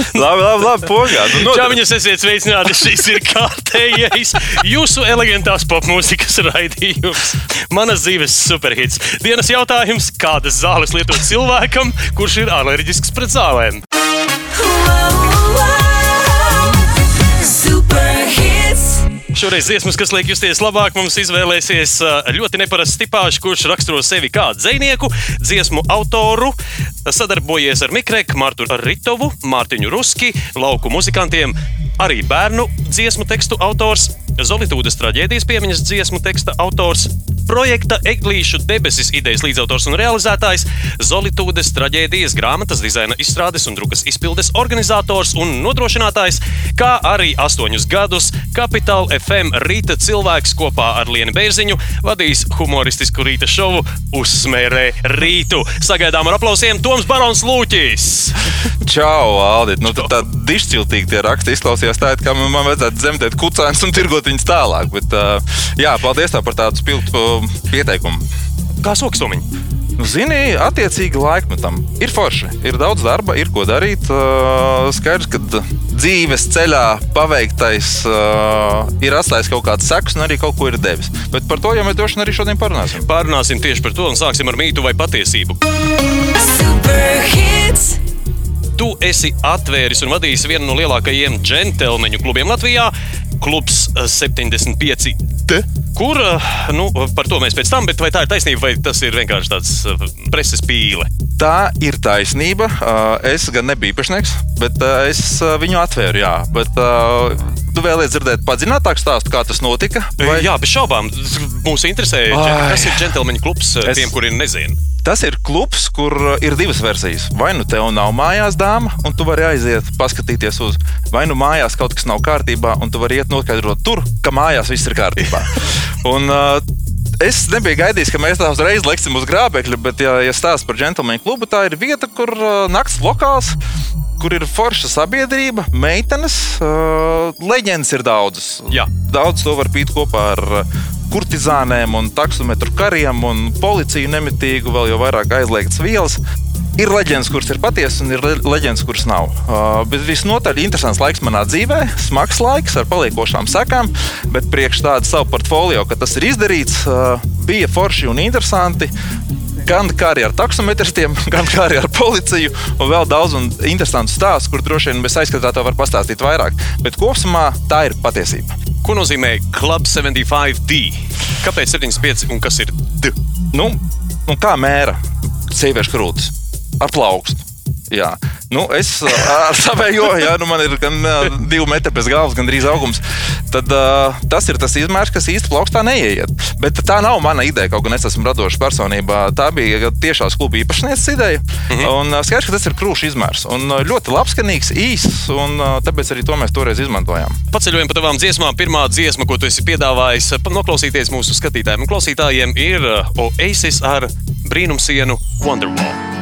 labi, labi, labi pogā. Nu, Čau, noder- viņas esiet sveicināti. Šis ir kārtējais jūsu elegantās popmūzikas raidījums. Manas dzīves superhits. Dienas jautājums: kādas zāles lietot cilvēkam, kurš ir alerģisks pret zālēm? Super Šoreiz dziesmas, kas liek justies labāk, mums izvēlēsies ļoti neparasts tipāžs, kurš raksturo sevi kā dzinieku, dziesmu autoru, sadarbojies ar Mikreku, Mārtu Ritovu, Mārtiņu Ruski, lauku muzikantiem, arī bērnu dziesmu tekstu autors, Zolītūdas traģēdijas piemiņas dziesmu teksta autors. Projekta Eglīšu debesis idejas līdzautors un realizētājs, Zolītūdas traģēdijas grāmatas dizaina izstrādes un drukas izpildes organizators un nodrošinātājs, kā arī astoņus gadus Capital FM rīta cilvēks kopā ar Lienu Bērziņu vadīs humoristisku rīta šovu Uzsmērē rītu. Sagaidām ar aplausiem Toms Barons Lūķis. Čau, Aldi. Nu, tā dišciltīgi tie raksti izklausījās tā, it kā man vajadzētu zemdēt kucēnus un tirgot viņus tālāk. Bet, uh, jā, paldies tev par tādu spilgtu pieteikumu. Kā sokstumiņi? Nu, zini, attiecīgi laikmetam ir forši. Ir daudz darba, ir ko darīt. Uh, skaidrs, ka dzīves ceļā paveiktais uh, ir atstājis kaut kādas sekas un arī kaut ko ir devis. Bet par to jau mēs droši vien arī šodien parunāsim. Pārunāsim tieši par to un sāksim ar mītu vai patiesību. Super hits. Tu esi atvēris un vadījis vienu no lielākajiem džentlmeņu klubiem Latvijā, klubs eh, 75. D. Kur, eh, nu, par to mēs pēc tam, bet vai tā ir taisnība, vai tas ir vienkārši tāds eh, preses pīle? Tā ir taisnība. Es gan nebiju īpašnieks, bet es viņu atvēru. Jā, bet tu vēlies dzirdēt padziļinātāku stāstu, kā tas notika? Vai? Jā, bez šaubām. Mūs interesē, Ai. kas ir džentlmeņu klubs es... Tiem, kuriem nezina. Tas ir klubs, kur uh, ir divas versijas. Vai nu tev nav mājās dāma, un tu vari aiziet, paskatīties uz, vai nu mājās kaut kas nav kārtībā, un tu vari iet noskaidrot tur, ka mājās viss ir kārtībā. un, uh, Es nebiju gaidījis, ka mēs tā uzreiz leksim uz grābekļa, bet, ja, ja stāsta par džentlmeņu klubu, tā ir vieta, kur uh, nakts lokāls, kur ir forša sabiedrība, meitenes, uh, leģendas ir daudzas. Jā. Daudz to var pīt kopā ar uh, kurtizānēm, un taksometru kariem un policiju nemitīgu, vēl jau vairāk aizliegtas vielas. Ir leģendas, kuras ir patiesas, un ir le- leģendas, kuras nav. Uh, bet visnotaļ interesants laiks manā dzīvē, smags laiks ar paliekošām sekām, bet priekš tādu savu portfolio, ka tas ir izdarīts, uh, bija forši un interesanti. Gan kā arī ar taksometristiem, gan kā arī ar policiju, un vēl daudz un interesantu stāstu, kur droši vien mēs aizskatā to var pastāstīt vairāk. Bet kopumā tā ir patiesība. Ko nozīmē Club 75D? Kāpēc 75 un kas ir D? Nu, nu kā mēra sieviešu krūtis ar plaukstu. Jā. Nu, es ar savējo, ja nu man ir gan divi metri pēc galvas, gan drīz augums. Tad uh, tas ir tas izmērs, kas īsti plaukstā neieiet. Bet tā nav mana ideja, kaut gan es esmu radošs personībā. Tā bija tiešās kluba īpašnieces ideja. Mm -hmm. Un skaidrs, ka tas ir krūšs izmērs. Un ļoti labskanīgs, īss, un tāpēc arī to mēs toreiz izmantojām. Paceļojam pa tavām dziesmām. Pirmā dziesma, ko tu esi piedāvājis, noklausīties mūsu skatītājiem un klausītājiem, ir Oasis ar brīnumsienu Wonderwall.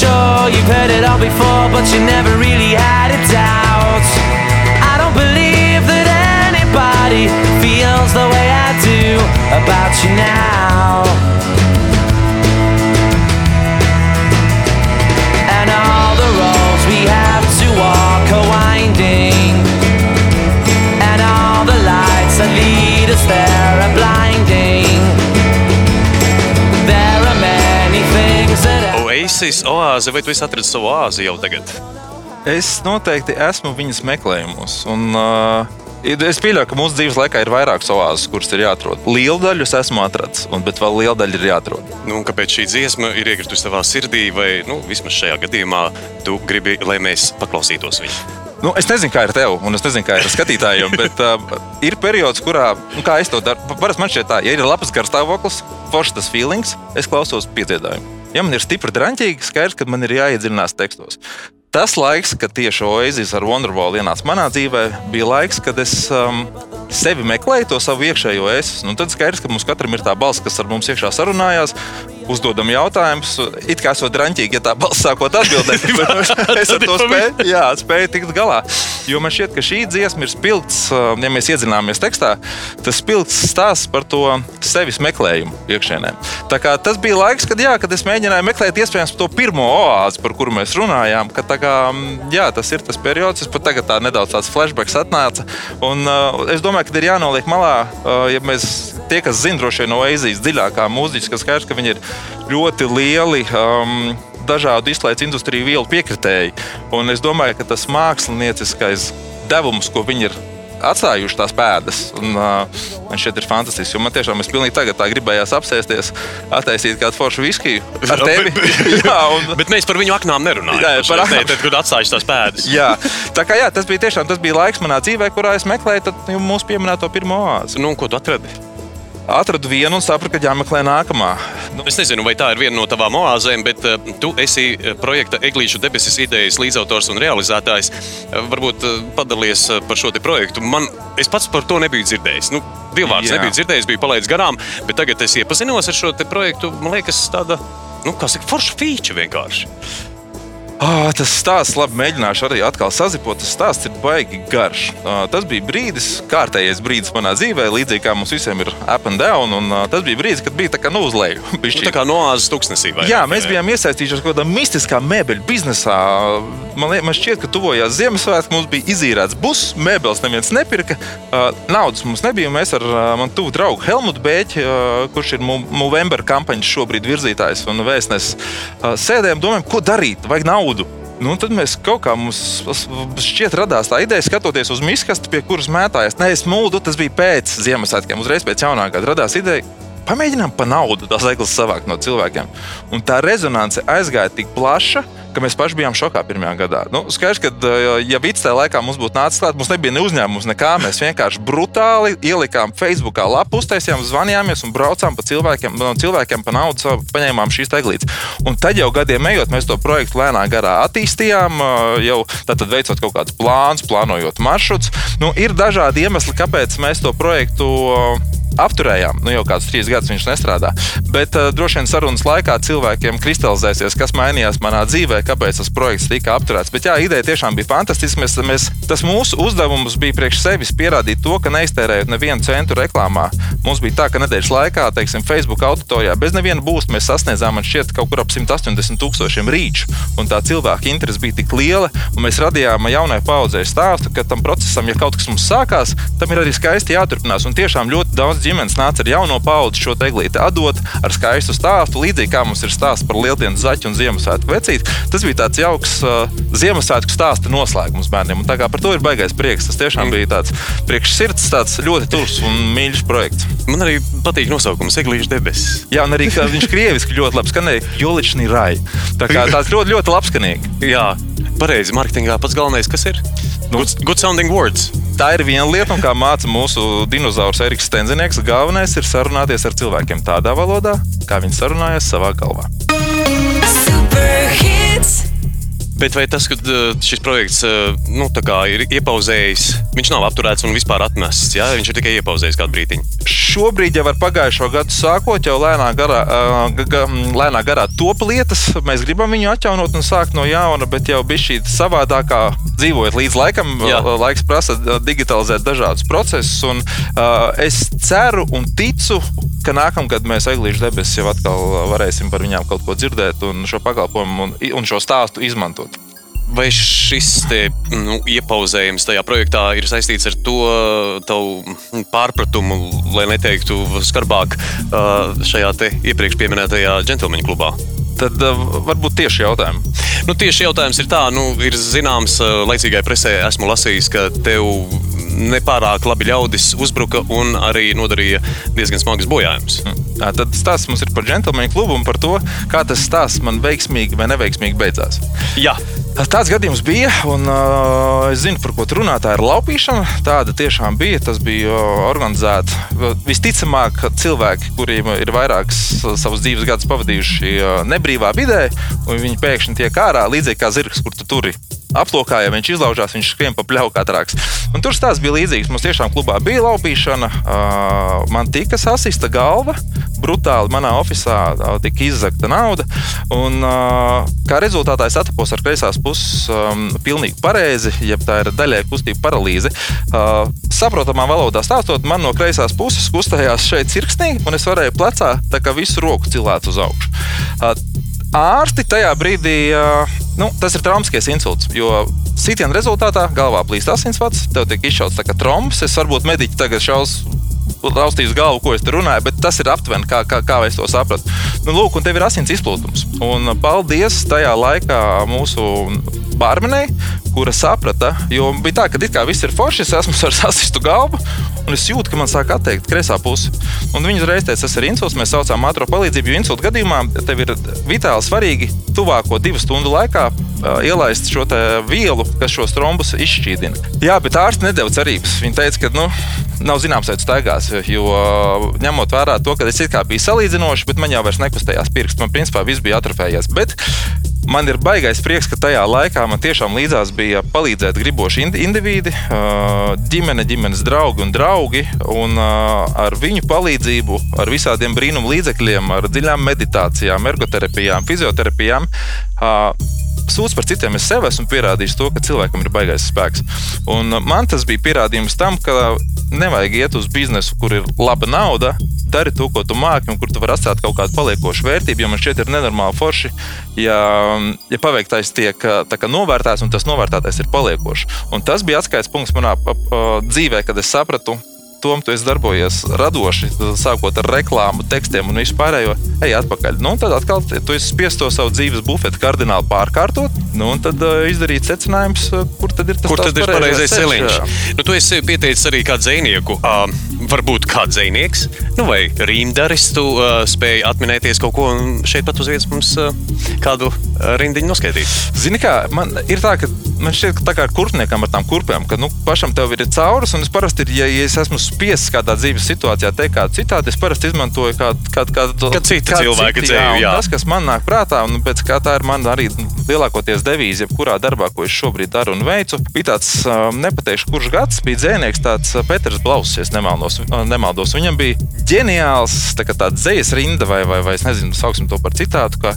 Sure you've heard it all before, but you never really had a doubt. I don't believe that anybody feels the way I do about you now. And all the roads we have to walk Oasis, oāze, vai tu esi atradzis savu oāzi jau tagad? Es noteikti esmu viņas meklējumos. Un, uh, Es pieļauju, ka mūsu dzīves laikā ir vairākas oāzes, kuras ir jāatrod. Lielu daļu es esmu atradzis, un, bet vēl liela daļa ir jāatrod. Nu, kāpēc šī dziesma ir iekritusi tavā sirdī, vai nu, vismaz šajā gadījumā tu gribi, lai mēs paklausītos viņu? Nu, es nezinu, kā ir tev, un es nezinu, kā ir ar skatītājiem, bet uh, ir periods, kurā, nu, kā es to daru, parasti man šķiet tā, ja ir labs garstāvoklis, foršs tas feelings, es klausos piedziedājumu. Ja man ir stipri drāmīgi, skaidrs, ka man ir jāiedziļinās tekstos. Tas laiks, kad tieši Oasis ar Wonderwall ienāca manā dzīvē, bija laiks, kad es um, sevi meklēju, to savu iekšējo es. Nu, tad skaidrs, ka mums katram ir tā balss, kas ar mums iekšā sarunājās, uzdodam jautājumus. It kā esot drāmīgi, ja tā balss sākot atbildēt, bet es ar to spēju, jā, spēju tikt galā. Jo man šķiet, ka šī dziesma ir spilgts, uh, ja mēs iedzināmies tekstā, tas spilgts stāsts par to sevis meklējumu kā tas bija laiks, kad, jā, kad es mēģināju meklēt iespējams to pirmo oāzi, par kuru mēs runājām. ka Kā, jā, tas ir tas periods, kas pat tagad tā nedaudz tāds flashbacks atnāca. Un, uh, es domāju, ka ir jānoliek malā, uh, ja mēs tie, kas zina droši vien no Eizijas dziļākā mūziķa, ka skaidrs, ka viņi ir ļoti lieli. Um, Dažādu izlaides industriju vielu piekritēji. Un es domāju, ka tas mākslinieckais devums, ko viņi ir atstājuši tās pēdas. Un, uh, man šķiet, ir fantastiski. Man tiešām es pilnīgi tagad tā gribējās apsēsties, attaisīt kādu foršu viskiju ar tevi. jā, un... Bet mēs par viņu aknām nerunājam. Jā, par aknām. Tad, kad atstājuši tās pēdas. jā, tā kā jā, tas bija tiešām tas bija laiks manā dzīvē, kurā es meklēju nu, mūsu pieminēto pirmo oāzi. Nu, ko tu atradi? Atradu vienu un sapratu, ka jāmeklē nākamā. Nu, es nezinu, vai tā ir viena no tavām oāzēm, bet uh, tu esi projekta Eglīšu debesis idejas līdzautors un realizētājs. Uh, varbūt uh, padalies par šo projektu. Man, es pats par to nebiju dzirdējis. Nu, Divvārds nebiju dzirdējis, biju palaidis garām, bet tagad es iepazinos ar šo projektu. Man liekas, tāda nu, forša feature vienkārši. Oh, tas stāsts, labi, mēģināšu arī atkal sazipot. Tas stāsts ir baigi garš. Uh, tas bija brīdis, kārtējais brīdis manā dzīvē, līdzīgi kā mums visiem ir up and down. Un, uh, tas bija brīdis, kad bija tā kā nu uz leju. Nu, tā kā noāzes tūkstnesī. Jā, mēs bijām iesaistījušies kaut kādā mistiskā mēbeļu biznesā. Man, man šķiet, ka tuvojās Ziemassvētki, mums bija izīrēts buss, mēbeles neviens nepirka. Uh, naudas mums nebija. Mēs ar uh, manu tuvu draugu Helmutu Bēķi, uh, kurš ir Movember kampaņas šobrīd virzītājs un vēstnes, uh, sēdējām, domājām, ko darīt. Vajag naudu naudu. Nu, tad mēs kaut kā mums šķiet radās tā ideja, skatoties uz miskastu, pie kuras mētājas. Nē, es mūdu, tas bija pēc Ziemassvētkiem, uzreiz pēc jaunā gada radās ideja. Pamēģinām pa naudu tās eglis savākt no cilvēkiem. Un tā rezonance aizgāja tik plaša, ka mēs paši bijām šokā pirmajā gadā. Nu, skaidrs, ka, ja Vīts tajā laikā mums būtu nācis klāt, mums nebija ne uzņēmums, nekā. Mēs vienkārši brutāli ielikām Facebookā lapu, uztaisījām, zvanījāmies un braucām pa cilvēkiem, no cilvēkiem pa naudu, paņēmām šīs teglītes. Un tad jau gadiem ejot, mēs to projektu lēnā garā attīstījām, jau tad veicot kaut kādus plānus, plānojot maršrutus. Nu, ir dažādi iemesli, kāpēc mēs to projektu apturējām. Nu, jau kādus trīs gadus viņš nestrādā. Bet uh, droši vien sarunas laikā cilvēkiem kristalizēsies, kas mainījās manā dzīvē, kāpēc tas projekts tika apturēts. Bet jā, ideja tiešām bija fantastiska. Mēs, mēs, tas mūsu uzdevums bija priekš sevis pierādīt to, ka neiztērējot nevienu centu reklāmā. Mums bija tā, ka nedēļas laikā, teiksim, Facebook auditorijā bez neviena būs mēs sasniedzām, man šķiet, kaut kur ap 180 tūkstošiem rīču. Un tā cilvēka interese bija tik liela, un mēs radījām jaunai paudzei stāstu, ka tam procesam, ja kaut kas mums sākās, tam ir arī skaisti jāturpinās. Un tiešām ļoti daudz ģimenes nāca ar jauno paudzi šo teglīti atdot ar skaistu stāstu. Līdzīgi kā mums ir stāsts par Lieldienas zaķu un Ziemassvētku vecīti. Tas bija tāds jauks uh, Ziemassvētku stāsta noslēgums bērniem. Un tā kā par to ir baigais prieks. Tas tiešām mm. bija tāds priekš sirds, tāds ļoti tuvs un mīļš projekts. Man arī patīk nosaukums Eglīša debesis. Jā, un arī viņš krieviski ļoti labi skanēja. Jolični rai. Tā kā tāds ļoti, ļoti labskanīgi. Jā, pareizi. Marketingā pats galvenais, kas ir? Nu, good, good sounding words tā ir viena lieta, un kā māca mūsu dinozaurs Eriks Stenzinieks, galvenais ir sarunāties ar cilvēkiem tādā valodā, kā viņi sarunājas savā galvā. Superhits! Bet vai tas, ka šis projekts nu, ir iepauzējis, viņš nav apturēts un vispār atmests? Jā? Viņš ir tikai iepauzējis kādu brīdiņu. Šobrīd jau ar pagājušo gadu sākot, jau lēnā garā, ga, lēnā garā top lietas. Mēs gribam viņu atjaunot un sākt no jauna, bet jau bija šī savādākā dzīvojot līdz laikam. Jā. Laiks prasa digitalizēt dažādus procesus. Un, uh, es ceru un ticu, ka nākamgad mēs eglīšu debesis jau atkal varēsim par viņām kaut ko dzirdēt un šo pakalpojumu un, un šo stāstu izmantot. Vai šis te, nu, iepauzējums tajā projektā ir saistīts ar to tavu pārpratumu, lai neteiktu skarbāk, šajā iepriekš minētajā džentlmeņa klubā? Tad varbūt tieši jautājums. Nu, tieši jautājums ir tā, nu, ir zināms, laicīgai presē esmu lasījis, ka tev nepārāk labi ļaudis uzbruka un arī nodarīja diezgan smagas bojājumus. Mm. Tad stāsts mums ir par džentlmeņa klubu un par to, kā tas stāsts man veiksmīgi vai neveiksmīgi beidzās. Jā. Tāds gadījums bija, un uh, es zinu, par ko tu runā. Tā ir laupīšana. Tāda tiešām bija. Tas bija organizēts. Visticamāk, cilvēki, kuriem ir vairākas savus dzīves gadus pavadījuši nebrīvā vidē, un viņi pēkšņi tiek ārā, līdzīgi kā zirgs, kur tu turi. Aplokā, ja viņš izlaužās, viņš skrien pa pļauju kā traks. Un tur stāsts bija līdzīgs. Mums tiešām klubā bija laupīšana. Man tika sasista galva, brutāli manā oficiālā tika izzakta nauda. Un, kā rezultātā es atapos ar kreisās puses um, pilnīgi pareizi, ja tā ir daļai kustība paralīze. Uh, saprotamā valodā stāstot, man no kreisās puses kustējās šeit cirksnī, un es varēju plecā tā kā visu roku cilāt uz augšu. Uh, ārsti tajā brīdī, nu, tas ir traumatisks insults. Jo sitiena rezultātā galvā plīst asinsvads, tev tiek izšauts tā kā trombs. Es varbūt mediķi tagad šaus. Raustījis galvu, ko es te runāju, bet tas ir aptuveni, kā, kā, kā es to sapratu. Nu, lūk, un tev ir asins izplūdums. Un paldies tajā laikā mūsu barmenei, kura saprata, jo bija tā, ka it kā viss ir forši, es esmu ar sasistu galvu, un es jūtu, ka man sāk atteikt kreisā puse. Un viņa uzreiz teica, tas ir insults, mēs saucam ātrā palīdzību, jo insulta gadījumā tev ir vitāli svarīgi tuvāko divu stundu laikā uh, ielaist šo vielu, kas šos trombus izšķīdina. Jā, bet ārsti nedēļa cerības. Viņa teica, ka nu, nav zināms, vai tas staigās, jo ņemot vērā to, ka es it kā biju salīdzinoši, bet man jau vairs nekustējās pirksts. Man principā viss bija atrofējies. Bet Man ir baisais prieks, ka tajā laikā man tiešām līdzās bija palīdzēt griboši indivīdi, ģimene, ģimenes draugi un draugi. Un ar viņu palīdzību, ar visādiem brīnumu līdzekļiem, ar dziļām meditācijām, ergoterapijām, fizioterapijām, sūdz par citiem, es sev esmu pierādījis to, ka cilvēkam ir baisais spēks. Un man tas bija pierādījums tam, ka nevajag iet uz biznesu, kur ir laba nauda. Dari to, ko tu māki, un kur tu vari atstāt kaut kādu paliekošu vērtību. Jo man šķiet, ir nenormāli forši, ja, ja paveiktais tiek kā, novērtēts, un tas novērtētais ir paliekošs. Un tas bija atskaites punkts manā dzīvē, kad es sapratu, Tom, tu esi darbojies radoši, sākot ar reklāmu, tekstiem un visu pārējo. Ej, atpakaļ. Nu, tad atkal tu esi spiests to savu dzīves bufeti kardināli pārkārtot, nu, un tad uh, izdarīt secinājumus, kur tad ir tas kur tad ir pareizais ceļš. Nu, tu esi pieteicis arī kādu zvejnieku. Uh, varbūt kāds zvejnieks, nu, vai rīmdaris, tu uh, spēj atminēties kaut ko un šeit pat uz vietas mums uh, kādu rindiņu noskaidrīt. Zini, kā man ir tā, ka man šķiet, ka tā kā kurpniekam ar tām kurpēm, ka nu, pašam tev ir caurus, un es parasti, ja, ja es esmu spiests kādā dzīves situācijā teikt kādu citādi, es parasti izmantoju kādu kādu kādu kā cita cilvēka dzīvi. Tas, kas man nāk prātā, un pēc kā tā ir man arī lielākoties devīze, jebkurā darbā, ko es šobrīd daru un veicu, bija tāds, um, nepateikšu, kurš gads bija dzēnieks, tāds Peters Blauss, ja nemaldos, nemaldos. Viņam bija ģeniāls tā tāds dzīslis rinda, vai, vai, vai es nezinu, sauksim to par citātu, ka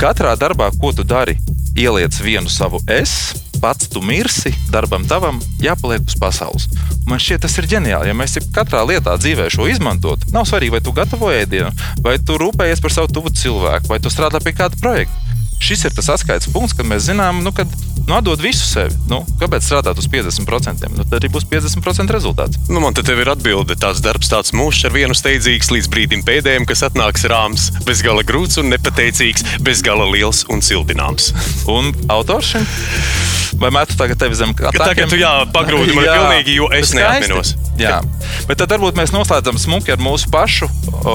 katrā darbā, ko tu dari, ieliec vienu savu es pats tu mirsi, darbam tavam jāpaliek uz pasaules. Man šķiet, tas ir ģeniāli. Ja mēs katrā lietā dzīvē šo izmantot, nav svarīgi, vai tu gatavo ēdienu, vai tu rūpējies par savu tuvu cilvēku, vai tu strādā pie kāda projekta. Šis ir tas atskaites punkts, kad mēs zinām, nu, kad nu, atdod visu sevi. Nu, kāpēc strādāt uz 50%? Nu, tad arī būs 50% rezultāts. Nu, man te ir atbilde. Tāds darbs, tāds mūžs ar vienu steidzīgs līdz brīdim pēdējiem, kas atnāks rāms, bezgala grūts un nepateicīgs, bezgala liels un sildināms. Un autors šim? Vai metu tagad tevi zem kā tāda? Tagad tu jā, pagrūdi man jā, pilnīgi, jo es neatminos. Jā, bet tad varbūt mēs noslēdzam smuki ar mūsu pašu, o,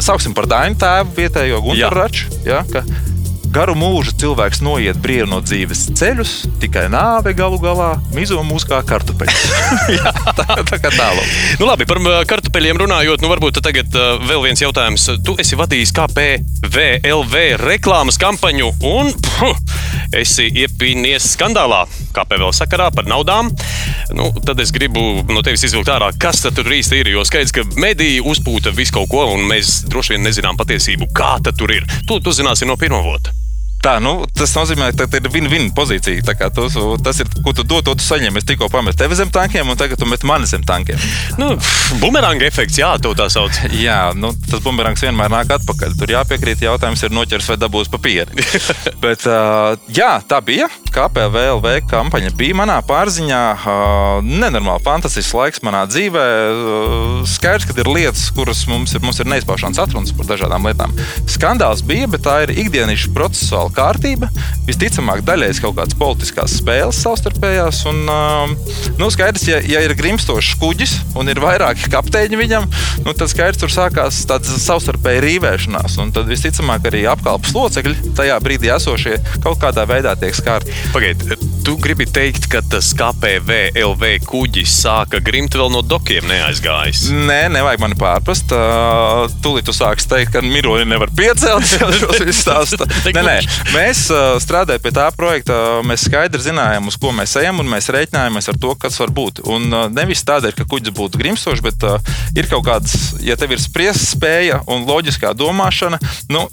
sauksim par Dainu tēvu vietējo Gunteru Raču. Jā, ka, Garu mūžu cilvēks noiet brīvu no dzīves ceļus, tikai nāve galu galā mizo mūs kā kartupeļus. Jā, tā, tā kā tālāk. Nu, labi, par kartupeļiem runājot, nu varbūt tagad uh, vēl viens jautājums. Tu esi vadījis KPVLV reklāmas kampaņu un puh, esi iepīnies skandālā KPVL sakarā par naudām. Nu, tad es gribu no tevis izvilkt ārā, kas tur īsti ir. Jo skaidrs, ka mediji uzpūta visu kaut ko, un mēs droši vien nezinām patiesību, kā tur ir. Tu, tu zināsi no pirmā vota. Tā, nu, tas nozīmē, ka tā ir win-win pozīcija. Tu, tas ir, ko tu dod, to tu saņem. Es tikko pametu tevi zem tankiem, un tagad tu met mani zem tankiem. Nu, bumeranga efekts, jā, to tā sauc. jā, nu, tas bumerangs vienmēr nāk atpakaļ. Tur jāpiekrīt, jautājums ir noķers vai dabūs papīri. Bet, uh, jā, tā bija. KPVLV kampaņa bija manā pārziņā. Uh, nenormāli fantastisks laiks manā dzīvē. Uh, skaidrs, ka ir lietas, kuras mums ir, mums ir neizpaušanas atrunas par dažādām lietām. Skandāls bija, bet tā ir ikdienišķa procesāla kārtība, visticamāk, daļēji kaut kādas politiskas spēles savstarpējās. Un, um, nu, skaidrs, ja, ja ir grimstošs kuģis un ir vairāki kapteiņi viņam, nu, tad skaidrs, tur sākās tāds savstarpēji rīvēšanās. Un tad visticamāk arī apkalpes locekļi tajā brīdī esošie kaut kādā veidā tiek skārti. Pagaidiet, tu gribi teikt, ka tas KPV LV kuģis sāka grimt vēl no dokiem neaizgājis. Nē, nevajag mani pārprast. Tūlīt tu sāksi teikt, ka miroņi nevar piecelt šos visus stāstus. Nē, nē, mēs strādājam pie tā projekta. Mēs skaidri zinājām, uz ko mēs ejam, un mēs reiķinājāmies ar to, kas var būt. Un nevis tādēļ, ka kuģis būtu grimstošs, bet ir kaut kāds, ja tev ir spriest spēja un loģiskā domāšana, nu,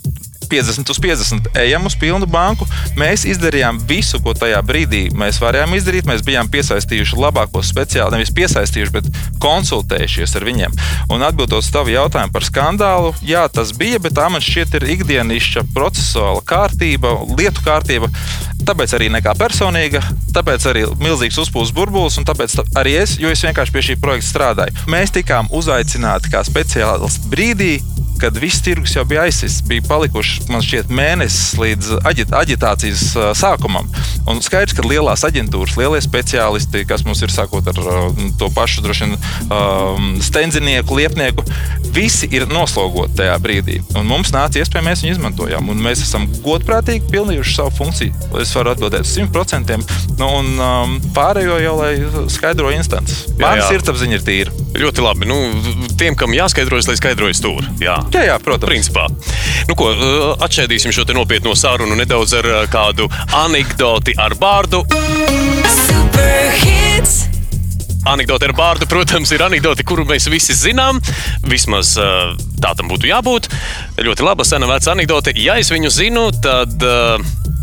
50 uz 50 ejam uz pilnu banku. Mēs izdarījām visu, ko tajā brīdī mēs varējām izdarīt. Mēs bijām piesaistījuši labākos speciālistus, nevis piesaistījuši, bet konsultējušies ar viņiem. Un atbildot uz tavu jautājumu par skandālu, jā, tas bija, bet tā man šķiet ir ikdienišķa procesuāla kārtība, lietu kārtība. Tāpēc arī nekā personīga, tāpēc arī milzīgs uzpūsts burbulis, un tāpēc tā- arī es, jo es vienkārši pie šī projekta strādāju. Mēs tikām uzaicināti kā speciālisti brīdī, kad viss tirgus jau bija aizsists. Bija palikuši, šķiet, mēnesis līdz aģit, aģitācijas sākumam. Un skaidrs, ka lielās aģentūras, lielie speciālisti, kas mums ir sākot ar to pašu droši vien um, stendzinieku, liepnieku, visi ir noslogoti tajā brīdī. Un mums nāca iespēja, mēs viņu izmantojām. Un mēs esam godprātīgi pildījuši savu funkciju. Es varu atbildēt uz 100%. Nu, un um, pārējo jau lai skaidro Mans jā. sirdsapziņa ir tīra. Ļoti labi. Nu, tiem, kam jāskaidrojas, lai skaidrojas tur. Jā. Jā, jā, protams. Principā. Nu, ko, uh, atšķēdīsim šo te nopietno sarunu nedaudz ar uh, kādu anekdoti ar bārdu. Super hits. Anekdote ar bārdu, protams, ir anekdote, kuru mēs visi zinām. Vismaz uh, tā tam būtu jābūt. Ļoti laba, sena veca anekdote. Ja es viņu zinu, tad.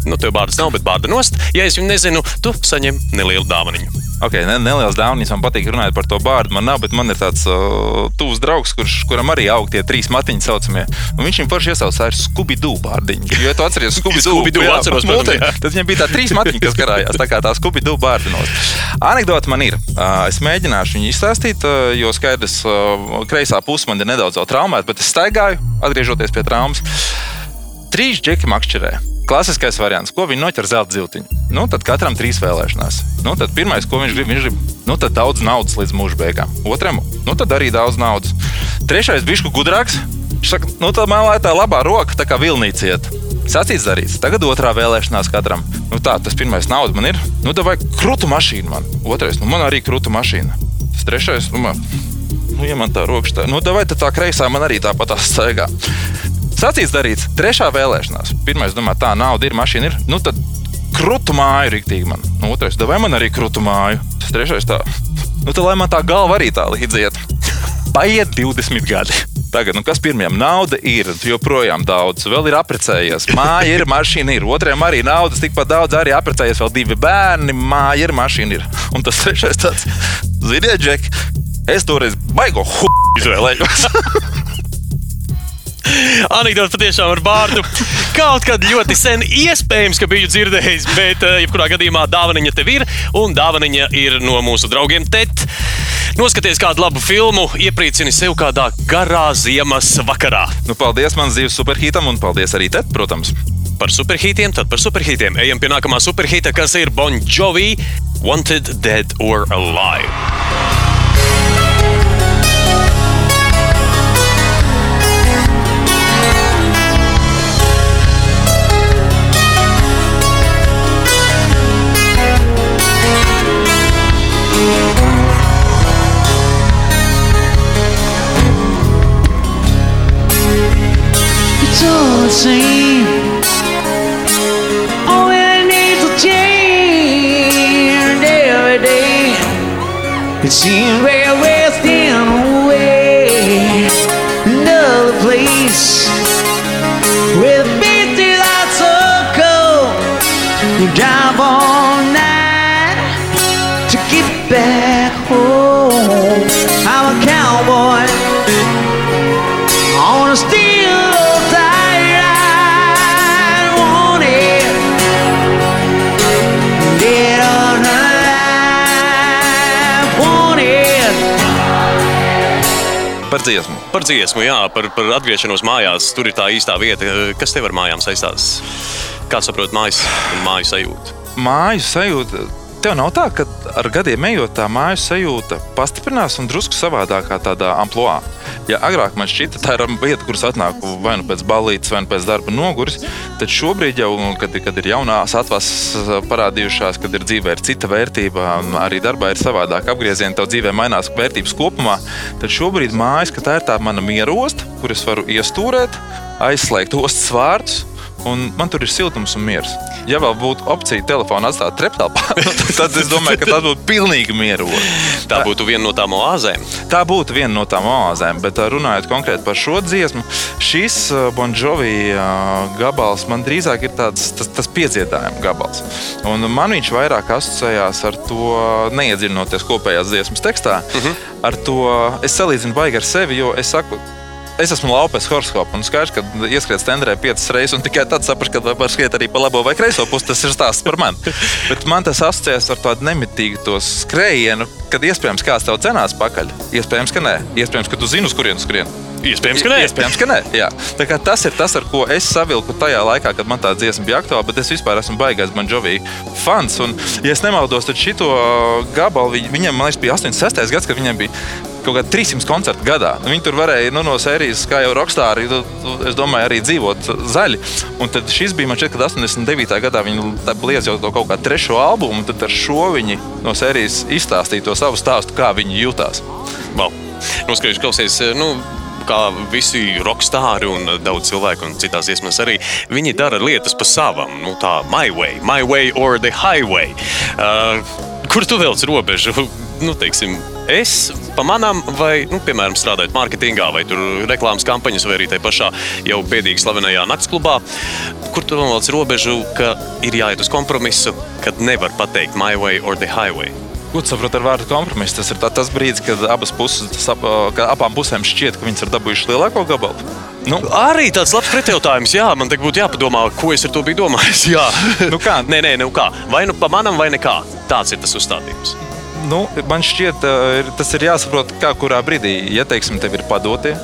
Nu, tev bārdas nav, bet bārda nost. Ja es viņu nezinu, tu saņem nelielu dāvanu. Okay, ne, neliels dāvanis man patīk runāt par to bārdu. Man nav, bet man ir tāds uh, tuvs draugs, kurš, kuram arī aug tie trīs matiņi saucamie. Un viņš viņam forši iesaucās ar Scooby-Doo bārdiņu. Jo ja tu atceries jā, atceros, jā. tad viņam bija tā trīs matiņi, kas karājās. Tā kā tā Scooby-Doo bārdinos. Anekdote man ir. Uh, es mēģināšu viņu izstāstīt, uh, jo skaidrs, uh, kreisā puse man ir nedaudz traumēta, bet es staigāju, atgriežoties pie traumas. Trīs džeki makšķerē. Klasiskais variants, ko viņi noķer zelta zīltiņu. Nu, tad katram trīs vēlēšanās. Nu, tad pirmais, ko viņš grib, viņš grib nu, daudz naudas līdz mūža beigām. Otram, nu, tad arī daudz naudas. Trešais, bišku gudrāks. Viņš saka, nu, tā labā roka, tā kā vilnīca iet. Sacīts, darīts. Tagad otrā vēlēšanās katram. Nu, tā, tas pirmais nauda man ir. Nu, tā vajag krūtu mašīnu man. Otrais, nu, man arī krūtu mašīna. Tas trešais, nu, man, nu ja man tā roka tā, nu, tā vai tā kreisā man arī tāpat tā staigā. Sacīts, darīts. Trešā vēlēšanās. Pirmais, domā, tā nauda ir, mašīna ir. Nu, tad krūtu māju rīktīgi man. Nu, otrais, vai man arī krūtu māju? Tas trešais, tā. Nu, tad lai man tā galva arī tā līdziet. Paiet 20 gadi. Tagad, nu, kas pirmajam nauda ir, joprojām daudz, vēl ir apprecējies. Māja ir, mašīna ir. Otrajam arī naudas tikpat daudz, arī apprecējies vēl divi bērni. Māja ir, mašīna ir. Un tas trešais tāds, ziniet, Džek, es toreiz baigo hu izvēlējos. Anekdote patiešām ar bārdu. Kaut kad ļoti sen iespējams, ka biju dzirdējis, bet eh, jebkurā gadījumā dāvaniņa tev ir, un dāvaniņa ir no mūsu draugiem TET. Noskaties kādu labu filmu, iepriecini sev kādā garā ziemas vakarā. Nu, paldies man dzīves superhītam un paldies arī te, protams. Par superhītiem, tad par superhītiem. Ejam pie nākamā superhīta, kas ir Bon Jovi, Wanted, Dead or Alive. It's same. Oh, it change every day. It seems dziesmu. Par dziesmu, jā, par, par atgriešanos mājās. Tur ir tā īstā vieta. Kas tev ar mājām saistās? Kā saprot, mājas, mājas sajūta? Māju sajūta. Tev nav tā, ka ar gadiem ejot, tā māju sajūta pastiprinās un drusku savādākā tādā amplitūdā. Ja agrāk man šķita, tā ir vieta, kuras atnāku vai nu pēc balītes, vai nu pēc darba noguris, tad šobrīd, jau, kad, kad ir jaunās atvases parādījušās, kad ir dzīvē ir cita vērtība, arī darbā ir savādāk apgriezieni, tev dzīvē mainās vērtības kopumā, tad šobrīd mājas, ka tā ir tā mana miera osta, kur es varu iestūrēt, aizslēgt ostas vārdus un man tur ir siltums un miers. Ja vēl būtu opcija telefonu atstāt treptelpā, tad es domāju, ka tas būtu pilnīgi mierīgi. Tā būtu viena no tām oāzēm. Tā būtu viena no tām oāzēm, bet runājot konkrēti par šo dziesmu, šis ā, Bon Jovi ā, gabals man drīzāk ir tāds, tas, tas piedziedājuma gabals. Un man viņš vairāk asociējās ar to, neiedziļinoties kopējās dziesmas tekstā, uh -huh. ar to es salīdzinu baigi ar sevi, jo es saku, Es esmu laupes horoskops, un skaidrs, ka ieskriet stendrē piecas reizes, un tikai tad sapratu, ka var skriet arī pa labo vai kreiso pusi. Tas ir stāsts par mani. Bet man tas asociējas ar tādu nemitīgu to skrējienu, kad iespējams kāds tev cenās pakaļ. Iespējams, ka nē. Iespējams, ka tu zini, uz kurienes skrien. Iespējams, ka nē. Iespējams, ka nē. Jā. Tā kā tas ir tas, ar ko es savilku tajā laikā, kad man tā dziesma bija aktuāla, bet es vispār esmu baigais Banžovī fans. Un, ja es nemaldos, tad šito gabalu vi- viņam, man liekas, bija 86. gads, kad viņam bija kaut kādi 300 koncerti gadā. Viņi tur varēja nu, no sērijas, kā jau rokstāri, tu- tu- es domāju, arī dzīvot zaļi. Un tad šis bija man šķiet, ka 89. gadā viņi liedz jau to kaut kādu trešo albumu, un tad ar šo viņi no sērijas izstāstīja to savu stāstu, kā viņi jutās. Wow. Nu, skaidrs, klausies, nu, kā visi rokstāri un daudz cilvēku, un citās dziesmās arī, viņi dara lietas pa savam. Nu, tā, my way, my way or the highway. Uh, kur tu velc robežu? Nu, teiksim, es pa manam, vai, nu, piemēram, strādājot mārketingā, vai tur reklāmas kampaņas, vai arī tajā pašā jau bēdīgi slavenajā naktsklubā, kur tu velc robežu, ka ir jāiet uz kompromisu, kad nevar pateikt my way or the highway. Ko tu saproti ar vārdu kompromiss? Tas ir tā, tas brīdis, kad abas puses, sap, ka abām pusēm šķiet, ka viņas ir dabūjušas lielāko gabalu. Nu, Arī tāds labs pretjautājums. Jā, man te būtu jāpadomā, ko es ar to biju domājis. Jā, Nu kā? Nē, nē, nu kā. Vai nu pa manam, vai nekā. Tāds ir tas uzstādījums. Nu, man šķiet, tas ir jāsaprot, kā kurā brīdī, ja teiksim, tev ir padotie,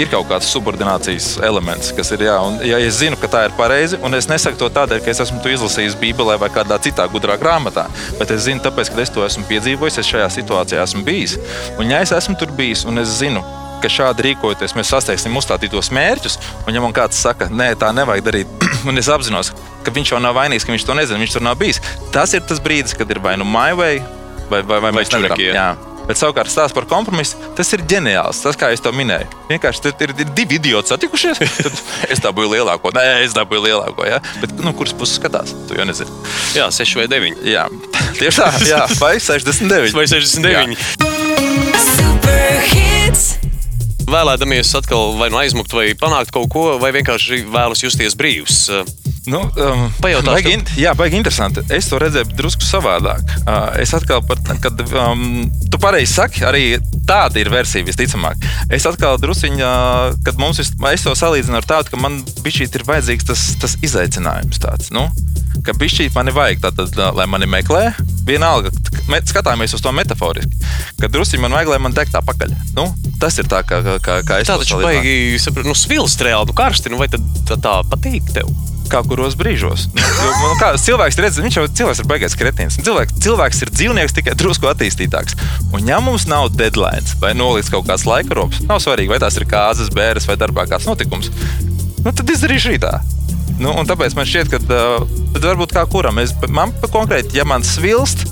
ir kaut kāds subordinācijas elements, kas ir jā. Un, ja es zinu, ka tā ir pareizi, un es nesaku to tādēļ, ka es esmu to izlasījis Bībelē vai kādā citā gudrā grāmatā, bet es zinu, tāpēc, ka es to esmu piedzīvojis, es šajā situācijā esmu bijis. Un ja es esmu tur bijis un es zinu, ka šādi rīkojoties, mēs sasniegsim uzstādītos mērķus. Un, ja man kāds saka, nē, tā nevajag darīt, un es apzinos, ka viņš jau nav vainīgs, ka viņš to nezina, viņš tur nav bijis, tas ir tas brīdis, kad ir vai nu my way, vai, vai, vai, Vai. Jā. Bet savukārt stāsts par kompromisu, tas ir ģeniāls. Tas, kā es to minēju. Vienkārši tur ir, ir divi idioti satikušies. Tad es dabūju lielāko, nē, es dabūju lielāko. Ja? Bet nu, kuras puses skatās? Tu jau nezini. Jā, 6 vai 9. Jā, tieši tā, jā, vai 69. Vai 69. Super hits. Vēlēdamies atkal vai nu aizmukt, vai panākt kaut ko, vai vienkārši vēlas justies brīvs. Nu, um, Pajautāšu baigi, in- jā, baigi interesanti. Es to redzēju drusku savādāk. Uh, es atkal, par, kad um, tu pareizi saki, arī tāda ir versija visticamāk. Es atkal druskuņā, kad mums vis, es to salīdzinu ar tādu, ka man bišķīt ir vajadzīgs tas, tas izaicinājums tāds. Nu? Ka bišķīt man ir vajag, tātad, lai mani meklē, vienalga, skatāmies uz to metaforiski. Kad druskuļi man vajag, lai man tā pakaļ. Nu, tas ir tā, kā, kā, kā es Tā to taču salīdzināju. baigi, saprat, nu, svilst reāli, nu, karsti, nu, vai tad tā, tā patīk tev? Kā kuros brīžos. Jo, nu, kā, cilvēks redz, viņš jau cilvēks ir baigais kretins. Cilvēks, cilvēks ir dzīvnieks tikai drusku attīstītāks. Un, ja mums nav deadline vai nolikts kaut kāds laika rops, nav svarīgi, vai tās ir kāzas, bērres vai darbā kāds notikums, nu, tad izdarīšu rītā. Nu, tāpēc man šķiet, ka uh, varbūt kā kuram, es, man konkrēti, ja man svilst,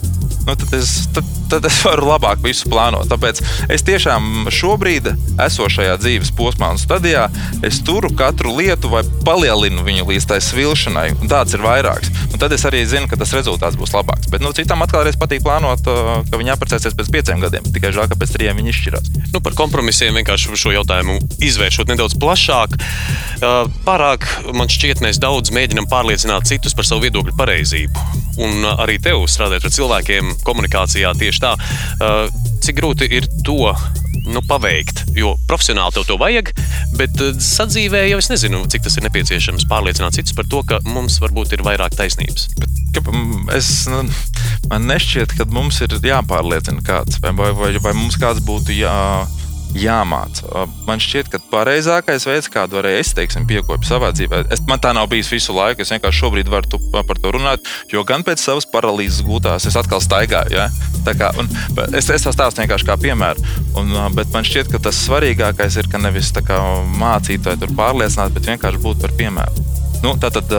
nu, tad, es, tad, tad es varu labāk visu plānot. Tāpēc es tiešām šobrīd, esošajā dzīves posmā un stadijā, es turu katru lietu vai palielinu viņu līdz tai svilšanai. Tāds ir vairāks. Un tad es arī zinu, ka tas rezultāts būs labāks. Bet nu, citam atkal reiz patīk plānot, uh, ka viņi apprecēsies pēc pieciem gadiem. Tikai žēl, ka pēc trijiem viņi izšķirās. Nu, par kompromisiem vienkārši šo jautājumu izvēršot nedaudz plašāk. Uh, Pārāk man šķiet, mēs daudz mēģinām pārliecināt citus par savu viedokļu pareizību. Un uh, arī tev strādājot ar cilvēkiem, komunikācijā tieši tā, uh, cik grūti ir to nu, paveikt. Jo profesionāli tev to vajag, bet uh, sadzīvē jau es nezinu, cik tas ir nepieciešams pārliecināt citus par to, ka mums varbūt ir vairāk taisnības. Mm, es, nu, man nešķiet, ka mums ir jāpārliecina kāds, vai, vai, vai, vai mums kāds būtu jā, jāmāca. Man šķiet, ka pareizākais veids, kādu varēja es teiksim, piekopot savā dzīvē, es, man tā nav bijis visu laiku. Es vienkārši šobrīd varu tu, par to runāt, jo gan pēc savas paralīzes gūtās es atkal staigāju. Ja? Tā Kā, un, es, es to stāstu vienkārši kā piemēru. Un, bet man šķiet, ka tas svarīgākais ir ka nevis kā mācīt vai tur pārliecināt, bet vienkārši būt par piemēru. Nu, tātad,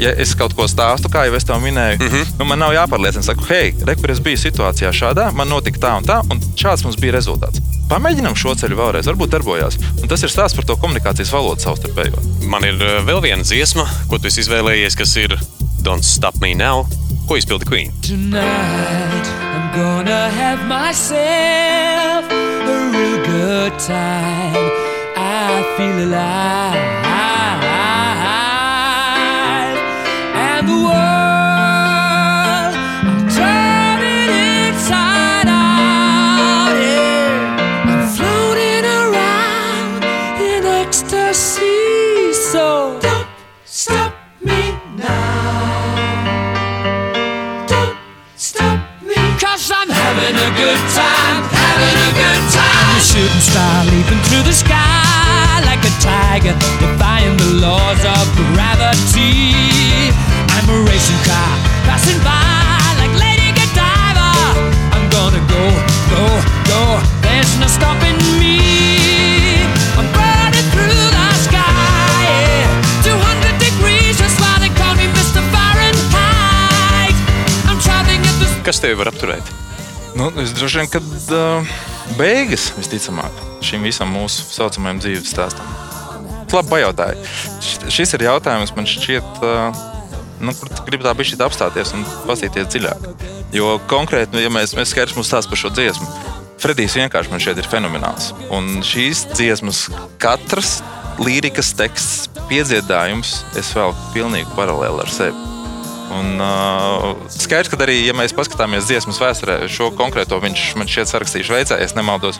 ja es kaut ko stāstu, kā jau es tev minēju, mm -hmm. nu, man nav jāpārliecina, saku, hei, re, kur es biju situācijā šādā, man notika tā un tā, un šāds mums bija rezultāts. Pamēģinām šo ceļu vēlreiz, varbūt darbojās. Un tas ir stāsts par to komunikācijas valodu savstarpējo. Man ir vēl viena dziesma, ko tu esi izvēlējies, kas ir Don't Stop Me Now, ko izpildi Queen. Tonight I'm gonna have myself a real good time. I feel alive. Shooting star leaping through the sky like a tiger, defying the laws of gravity. I'm a racing car passing by like Lady Godiva. I'm gonna go, go, go. There's no stopping me. I'm burning through the sky. Yeah. 200 degrees, just why they call me Mr. Fahrenheit. I'm traveling at the Kas tevi var apturēt? Nu, es droši vien, kad uh, beigas visticamāk šim visam mūsu saucamajam dzīves stāstam. Labi, pajautāju. Šis ir jautājums, man šķiet, nu, kur tu gribi tā bišķi apstāties un pasīties dziļāk. Jo konkrēti, nu, ja mēs, mēs skaidrs mums stāst par šo dziesmu, Fredijs vienkārši man šeit ir fenomenāls. Un šīs dziesmas katrs līrikas teksts, piedziedājums, es vēl pilnīgi paralēli ar sevi. Un, uh, skaidrs, ka arī, ja mēs paskatāmies dziesmas vēsturē, šo konkrēto viņš man šķiet sarakstīja Šveicē, ja nemaldos.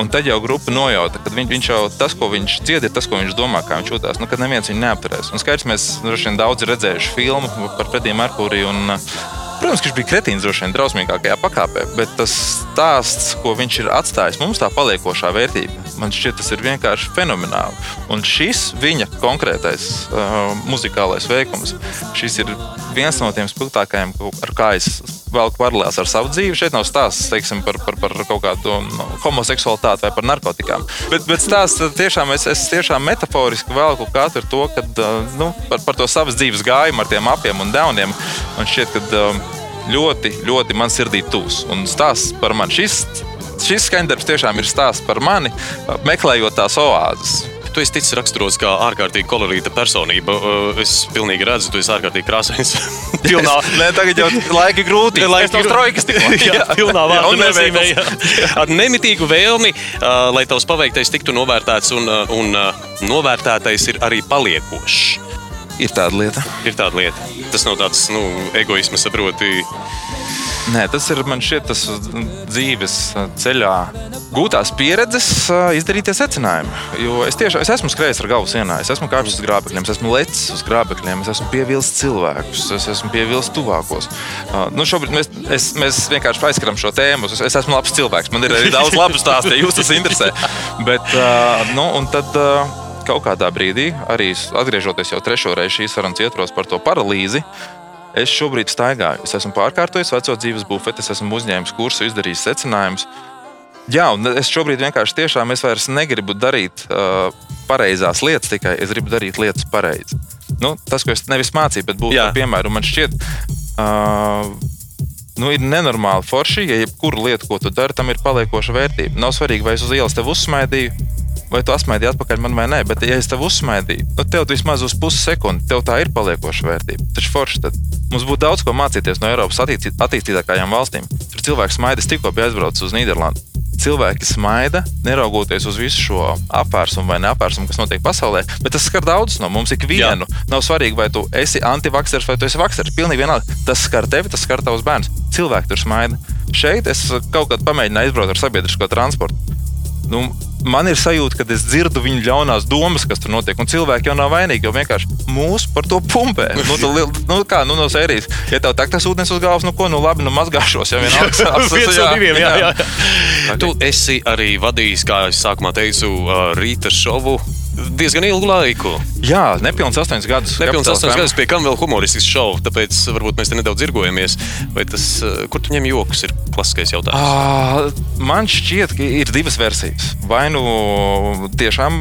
Un tad jau grupa nojauta, ka viņš, viņš jau tas, ko viņš dzied, ir tas, ko viņš domā, kā viņš jūtas. Nu, kad neviens viņu neapturēs. Un skaidrs, mēs droši vien daudz redzējuši filmu par Frediju Merkuriju. Un, uh, Protams, ka viņš bija kretīns droši vien drausmīgākajā pakāpē, bet tas stāsts, ko viņš ir atstājis, mums tā paliekošā vērtība. Man šķiet, tas ir vienkārši fenomenāli. Un šis viņa konkrētais uh, muzikālais veikums, šis ir viens no tiem spilgtākajiem, ar kā es velku paralēlus ar savu dzīvi. Šeit nav stāsts teiksim, par, par, par kaut kādu nu, homoseksualitāti vai par narkotikām. Bet, bet stāsts tiešām, es, es tiešām metaforiski velku katru to, kad, uh, nu, par, par to savas dzīves gājumu ar tiem apiem un dauniem. Man šķiet, ka um, ļoti, ļoti man sirdī tūs. Un stāsts par mani. Šis, šis skaņdarbs tiešām ir stāsts par mani, meklējot tās oāzes. Tu esi ticis raksturots kā ārkārtīgi kolorīta personība. Uh, Es pilnīgi redzu, tu esi ārkārtīgi krāsains. Pilnā, Nē, tagad jau laika grūti. Laika grūti. trojkas tikko. jā, pilnā un nozīmē. Ar nemitīgu vēlmi, uh, lai tavs paveiktais tiktu novērtēts, un, uh, un uh, novērtētais ir arī paliekošs. Ir tāda lieta. Ir tāda lieta. Tas nav tāds nu, egoisms, saproti. Nē, tas ir man šķiet, tas dzīves ceļā gūtās pieredzes, izdarītie secinājumi. Jo es tiešām es esmu skrējis ar galvu sienā, es esmu kāpis uz grābekļiem, es esmu lecis uz grābekļiem, es esmu pievilcis cilvēkus, es esmu pievilcis tuvākos. Nu, šobrīd mēs, es, mēs vienkārši aizskaram šo tēmu. Es, es esmu labs cilvēks, man ir arī daudz labu stāstu, ja jūs tas interesē. Bet, nu, un tad, kaut kādā brīdī, arī atgriežoties jau trešo reizi šīs sarunas ietvaros par to paralīzi, Es šobrīd staigāju. Es esmu pārkārtojis veco dzīves bufeti, es esmu uzņēmis kursu, izdarījis secinājumus. Jā, un es šobrīd vienkārši tiešām es vairs negribu darīt uh, pareizās lietas, tikai es gribu darīt lietas pareizi. Nu, tas, ko es nevis mācīju, bet būtu piemēru, man šķiet, uh, nu, ir nenormāli forši, ja jebkura lieta, ko tu dari, tam ir paliekoša vērtība. Nav svarīgi, vai es uz ielas tevi uzsmaidīju, vai tu asmaidīji atpakaļ man vai nē, bet, ja es tevi uzsmaidīju, nu, tev vismaz uz pusi sekundi, tev tā ir paliekoša vērtība. Taču forši tad mums būtu daudz ko mācīties no Eiropas attīstī- attīstītākajām valstīm. Tur cilvēks smaida, es tikko biju aizbraucis uz Nīderlandi. Cilvēki smaida, neraugoties uz visu šo apvērsumu vai neapvērsumu, kas notiek pasaulē, bet tas skar daudzus no mums, ikvienu. Nav svarīgi, vai tu esi antivaksers vai tu esi vaksers. Pilnīgi vienalga. Tas skar tevi, tas skar tavus bērnus. Cilvēki tur smaida. Šeit es kaut kad pamēģināju aizbraukt ar sabiedrisko transportu. Nu, man ir sajūta, ka es dzirdu viņu ļaunās domas, kas tur notiek. Un cilvēki jau nav vainīgi, jo vienkārši mūs par to pumpē. Nu, tu, nu, kā nu, no sērijas, ja tev tak tas ūdens uz galvas, nu ko, nu labi, nu mazgāšos, ja vienalga sāks. Viens no diviem, jā, jā. Tu esi arī vadījis, kā es sākumā teicu, rīta šovu diezgan ilgu laiku. Jā, nepilns astoņus gadus. Nepilns FM. gadus, pie kam vēl humoristisks šovs, tāpēc varbūt mēs te nedaudz zirgojamies. Vai tas, uh, kur tu ņem joks, ir klasiskais jautājums. Ā, Man šķiet, ka ir divas versijas. Vai nu tiešām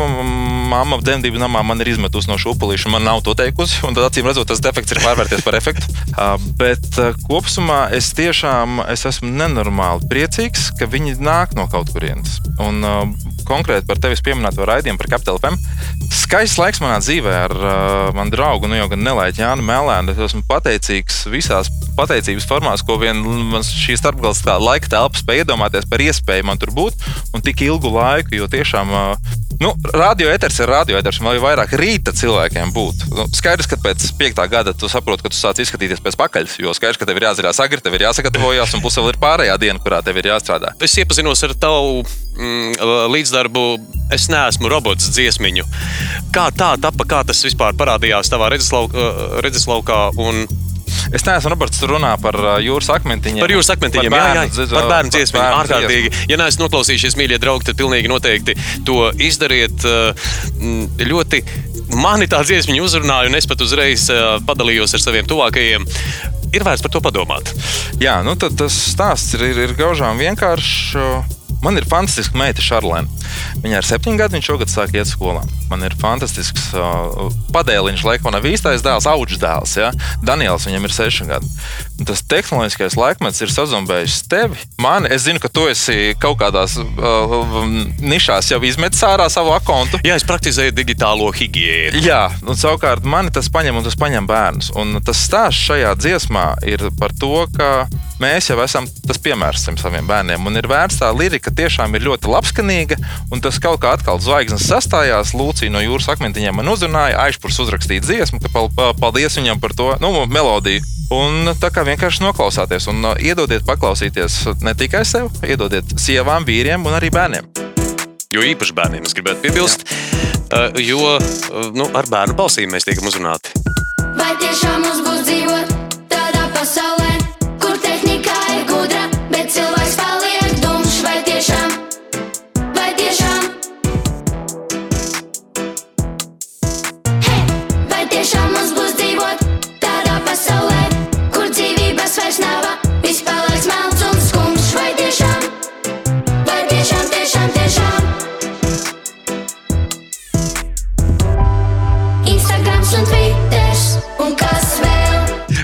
mamma dzemdību namā man ir izmetusi no šūpulīša, man nav to teikusi, un tad acīm redzot, tas defekts ir pārvērties par efektu. Ā, Bet ā, kopumā es tiešām es esmu nenormāli priecīgs, ka viņi nāk no kaut kurienes. Un ā, konkrēti par tevis pieminēto raidījumu par Capital FM. Skaists laiks manā dzīvē ar uh, manu draugu, nu jau gan nelaiķi Jānu Melēnu. Es esmu pateicīgs visās pateicības formās, ko vien šī starpgals tā laika telpa spēja iedomāties par iespēju man tur būt un tik ilgu laiku, jo tiešām. Uh, Nu, radio eters ir radio eters, un vēl vairāk rīta cilvēkiem būtu. Nu, skaidrs, ka pēc piektā gada tu saproti, ka tu sāc izskatīties pēc pakaļas, jo skaidrs, ka tev ir jāzina agri, tev ir jāsagatavojas, un plus vēl ir pārējā diena, kurā tev ir jāstrādā. Es iepazinos ar tavu mm, līdzdarbu. Es neesmu robots dziesmiņu. Kā tā tapa, kā tas vispār parādījās tavā redzeslaukā? redzeslaukā un Es neesmu Roberts, runā par uh, jūras akmentiņiem. Par jūras akmentiņiem, jā, jā, dziz- par bērnu dziesmu. bērnu Ārkārtīgi. Ja neesat noklausījušies, mīļie draugi, tad pilnīgi noteikti to izdariet. uh, Ļoti mani tā dziesma uzrunāja, un es pat uzreiz uh, padalījos ar saviem tuvākajiem. Ir vērts par to padomāt. Jā, nu tad tas stāsts ir, ir, ir gaužām vienkāršs. Man ir fantastiska meita, Šarlēna. Viņai ir septiņi gadi, viņš šogad sāk iet skolā. Man ir fantastisks uh, padēliņš, laikam, nav īstais dēls, augs dēls. Ja? Daniels, viņam ir seši gadi. Un tas tehnoloģiskais laikmets ir sazumbējis tevi. Man, es zinu, ka tu esi kaut kādās uh, nišās jau izmetis ārā savu kontu. Jā, es praktizēju digitālo higiēnu. Jā, un savukārt mani tas paņem un tas paņem bērnus. Un tas stāsts šajā dziesmā ir par to, ka mēs jau esam tas piemērs saviem bērniem. Un ir vērts tā lirika, tiešām ir ļoti labskanīga. Un tas kaut kā atkal zvaigznes sastājās. Lūcija no jūras akmentiņiem man uzrunāja, aizpūrs uzrakstīt dziesmu, ka pal- pa- paldies viņam par to nu, melodiju. Un tā kā vienkārši noklausāties un uh, iedodiet paklausīties ne tikai sev, iedodiet sievām, vīriem un arī bērniem. Jo īpaši bērniem es gribētu piebilst, uh, jo uh, nu, ar bērnu balsīm mēs tiekam uzrunāti. Vai tiešām mums būs dzīvot tādā pasaulē,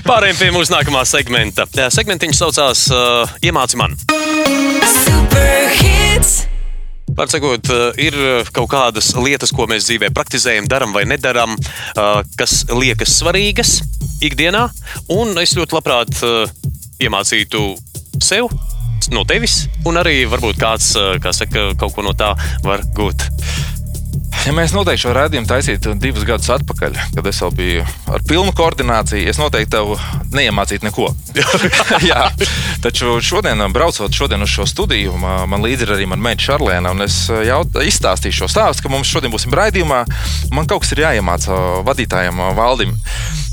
Pārējiem pie mūsu nākamā segmenta. Jā, Segmentiņš saucās uh, Iemāci man. Sakot, uh, ir kaut kādas lietas, ko mēs dzīvē praktizējam, darām vai nedarām, uh, kas liekas svarīgas ikdienā. Un es ļoti labprāt uh, iemācītu sev. No tevis, un arī varbūt kāds, uh, kā saka, kaut ko no tā var gūt. Ja mēs noteikti šo rādījumu taisītu divus gadus atpakaļ, kad es vēl biju ar pilnu koordināciju, es noteikti tev neiemācītu neko. Jā, taču šodien, braucot šodien uz šo studiju, man līdzi ir arī mana meita Šarlēna, es jaut, izstāstīšu šo stāstu, ka mums šodien būsim raidījumā. Man kaut kas ir jāiemāca vadītājam Valdim.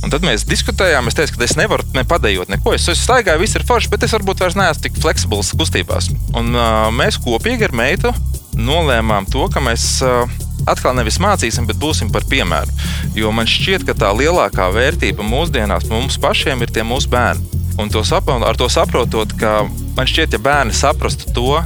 Un tad mēs diskutējām. Es teicu, ka es nevaru ne padējot neko. Es, es staigāju, viss ir forši, bet es varbūt vairs neesmu tik fleksibls kustībās. Un uh, mēs kopīgi ar meitu nolēmām to, ka mēs uh, atkal nevis mācīsim, bet būsim par piemēru. Jo man šķiet, ka tā lielākā vērtība mūsdienās mums pašiem ir tie mūsu bērni. Un to sapro- ar to saprotot, ka man šķiet, ja bērni saprastu to,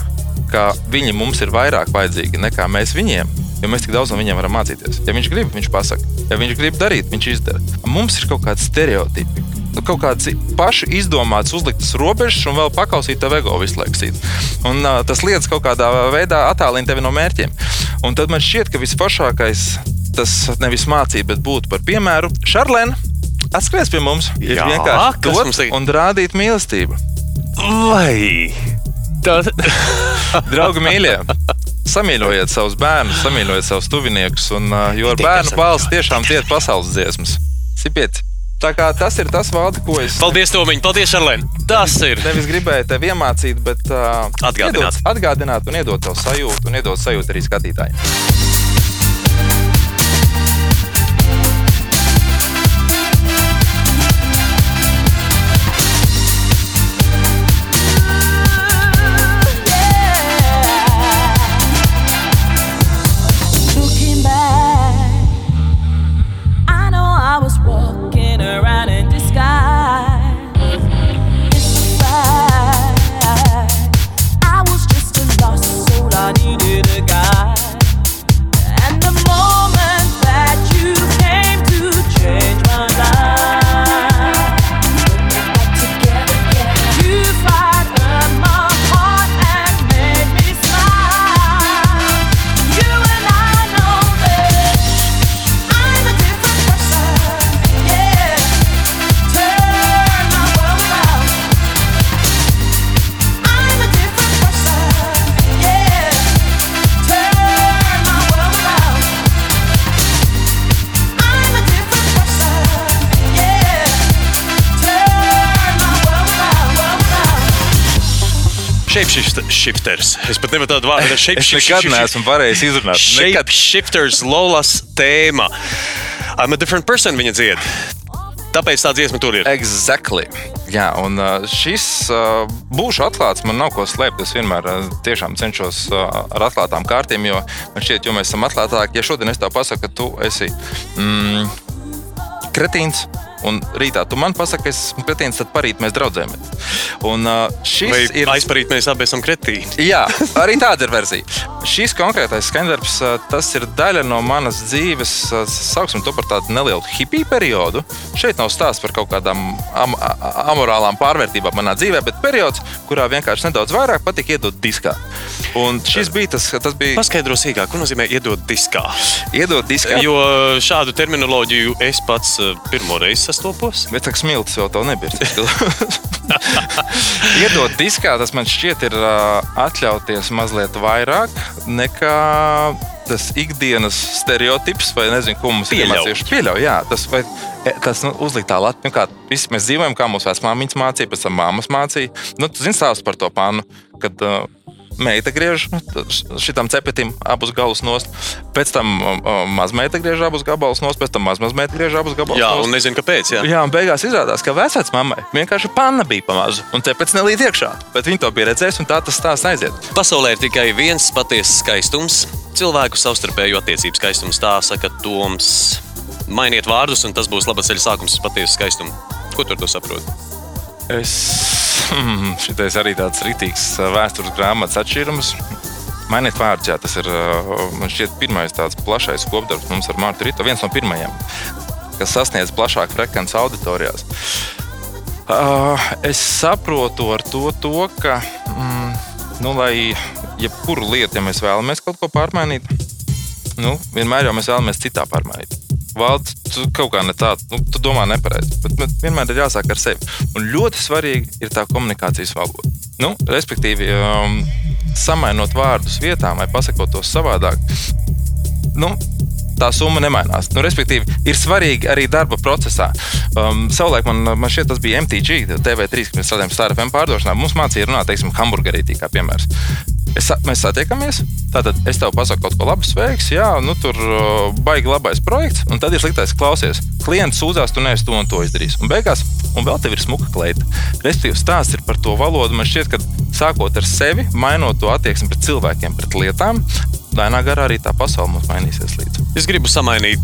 ka viņi mums ir vairāk vajadzīgi nekā mēs viņiem. Jo mēs tik daudz no viņiem varam mācīties. Ja viņš grib, viņš pasaka. Ja viņš grib darīt, viņš izdara. Mums ir kaut kādi stereotipi, nu, kaut kādas paši izdomātas, uzliktas robežas, un vēl pakausīt tev ego visu laiku. sīt. Un, uh, tas lietas kaut kādā veidā attālina tevi no mērķiem. Un tad man šķiet, ka visforšākais tas nevis mācīt, bet būt par piemēru. Šarlēna, atskries pie mums. Ir Jā, vienkārši kas dot mums tagad? un rādīt mīlestību. Vai tas Draugi, mīļie! Samīļojiet savus bērnus, samīļojiet savus tuviniekus, un, jo ar bērnu balsi tiešām tiek pasaules dziesmas. Sipiet! Tā kā tas ir tas valdi, ko es Paldies, Tomiņ, paldies, Šarlēn. Tas ir. nevis gribēju tev iemācīt, bet uh, Atgādināt. iedot- atgādināt un iedot tev sajūtu, un iedot sajūtu arī skatītājiem. Shapeshifters. Es pat nevaru tādu vārdu. Es nekad neesmu varējis izrunāt. Shapeshifters Lolas tēma. I'm a different person, viņa dzied. Tāpēc tā dziesma tur ir. Exactly. Jā, un uh, šis uh, būšu atklāts. Man nav ko slēpt. Es vienmēr uh, tiešām cenšos ar atklātām kārtīm, jo man šķiet, jo mēs esam atklātāki. Ja šodien es tev pasaku, ka tu esi mm, kretīns. Un rītā tu man pasaki, es esmu kretīns, tad parīt mēs draudzējamies. Un uh, šis Vai ir aizparīt mēs abi esam kretīni? Jā, arī tāda ir versija. Šis konkrētais skandarbs, ā, tas ir daļa no manas dzīves, ā, sauksim to par tādu nelielu hipiju periodu. Šeit nav stāsts par kaut kādām am amorālām pārvērtībām manā dzīvē, bet periods, kurā vienkārši nedaudz vairāk patika iedot diskā. Un šis bija tas, tas bija Paskaidro sīkāk, ko nozīmē iedot diskā. iedot diskā. Jo šādu terminoloģiju es pats pirmo reizi sastopos. Bet tā smilts jau tā nebija. Iedot diskā, tas man šķiet, ir atļauties mazliet vairāk nekā tas ikdienas stereotips, vai nezinu, ko mums ir iemācījuši. Pieļauj, jā, tas, vai, e, tas nu, uzlikt tā lati. Nu, kā, visi mēs dzīvojam, kā mūsu vecmāmiņas mācīja, pēc tam māmas mācīja. Nu, tu zini stāstu par to pānu, kad uh, meita griež šitam cepetim abus galus nost, pēc tam mazmeita griež abus gabalus nost, pēc tam mazmazmeita griež abus gabalus Jā, nost. un nezinu, kāpēc. Jā. Jā, un beigās izrādās, ka vecāks mammai vienkārši panna bija pamazu, un cepets nelīd iekšā. Bet viņi to bija redzējuši, un tā tas stāsts aiziet. Pasaulē ir tikai viens patiesas skaistums, cilvēku savstarpēju attiecību skaistums. Tā saka Toms. Mainiet vārdus, un tas būs labs ceļš sākums uz patiesu skaistumu. Ko tu ar to saproti? Es hmm, šitais arī tāds rītīgs uh, vēstures grāmatas atšķirums. Mainiet vārdus, jā, tas ir uh, man šķiet pirmais tāds plašais kopdarbs mums ar Mārtu Rītu. Viens no pirmajiem, kas sasniedz plašāku frekvenci auditorijās. Uh, es saprotu ar to, to ka, mm, nu, lai jebkuru lietu, ja mēs vēlamies kaut ko pārmainīt, nu, vienmēr jau mēs vēlamies citā pārmainīt. Valds, tu kaut kā ne tā, nu, tu domā nepareizi, bet, bet vienmēr ir jāsāk ar sevi. Un ļoti svarīgi ir tā komunikācijas valoda. Nu, respektīvi, um, samainot vārdus vietām vai pasakot tos savādāk, nu, tā summa nemainās. Nu, respektīvi, ir svarīgi arī darba procesā. Um, savulaik man, man šķiet, tas bija MTG, TV3, kad mēs strādājām Starfm pārdošanā. Mums mācīja runāt, teiksim, hamburgerītī, kā piemērs. Es, mēs satiekamies, tātad es tev pasaku kaut ko labu, sveiks, jā, nu tur uh, baigi labais projekts, un tad ir sliktais klausies. Klients sūdzās, tu neesi to un to izdarījis. Un beigās, un vēl tev ir smuka kleita. Respektīvi, stāsts ir par to valodu. Man šķiet, ka sākot ar sevi, mainot to attieksmi pret cilvēkiem, pret lietām, lēnā garā arī tā pasaule mums mainīsies līdzi. Es gribu samainīt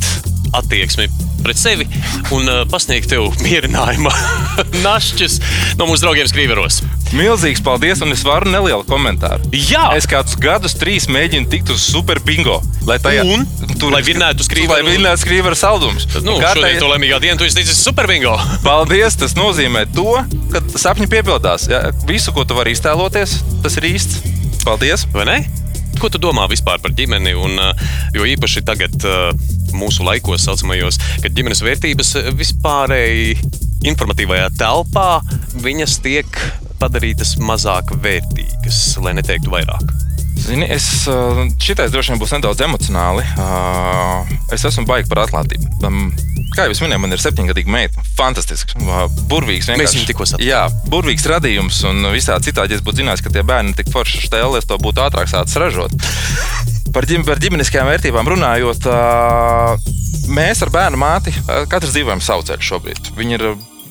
attieksmi pret sevi un uh, pasniegt tev mierinājumu našķis no mūsu draugiem Skrīveros. Milzīgs paldies, un es varu nelielu komentāru. Jā! Es kādus gadus, trīs mēģinu tikt uz super bingo. Lai tajā Un? Lai vinnētu Skrīveru- Lai vinnētu skrīveru saldumus. Nu, Kā šodien tajā- to lemīgā dienu tu esi ticis superbingo. Paldies! Tas nozīmē to, ka sapņi piepildās. Ja? Visu, ko tu vari iztēloties, tas ir īsts. Paldies! Vai ne? Ko tu domā vispār par ģimeni? Un, uh, jo īpaši tagad, uh, mūsu laikos, saucamajos, kad ģimenes vērtības vispārēji informatīvajā telpā, viņas tiek padarītas mazāk vērtīgas, lai neteiktu vairāk. Zini, es, uh, šitais droši vien būs nedaudz emocionāli. Uh, Es esmu baigi par atklātību. Kā jau es minēju, man ir septiņgadīga meita. Fantastisks, burvīgs. Mēs viņu tikko satikām. Jā, burvīgs radījums un visā citādi, ja es būtu zinājis, ka tie bērni ir tik forši stēli, es to būtu ātrāk sācis ražot. Par, ģim, par ģimeniskajām vērtībām runājot, ā, mēs ar bērnu māti katrs dzīvojam savu ceļu šobrīd. Viņi ir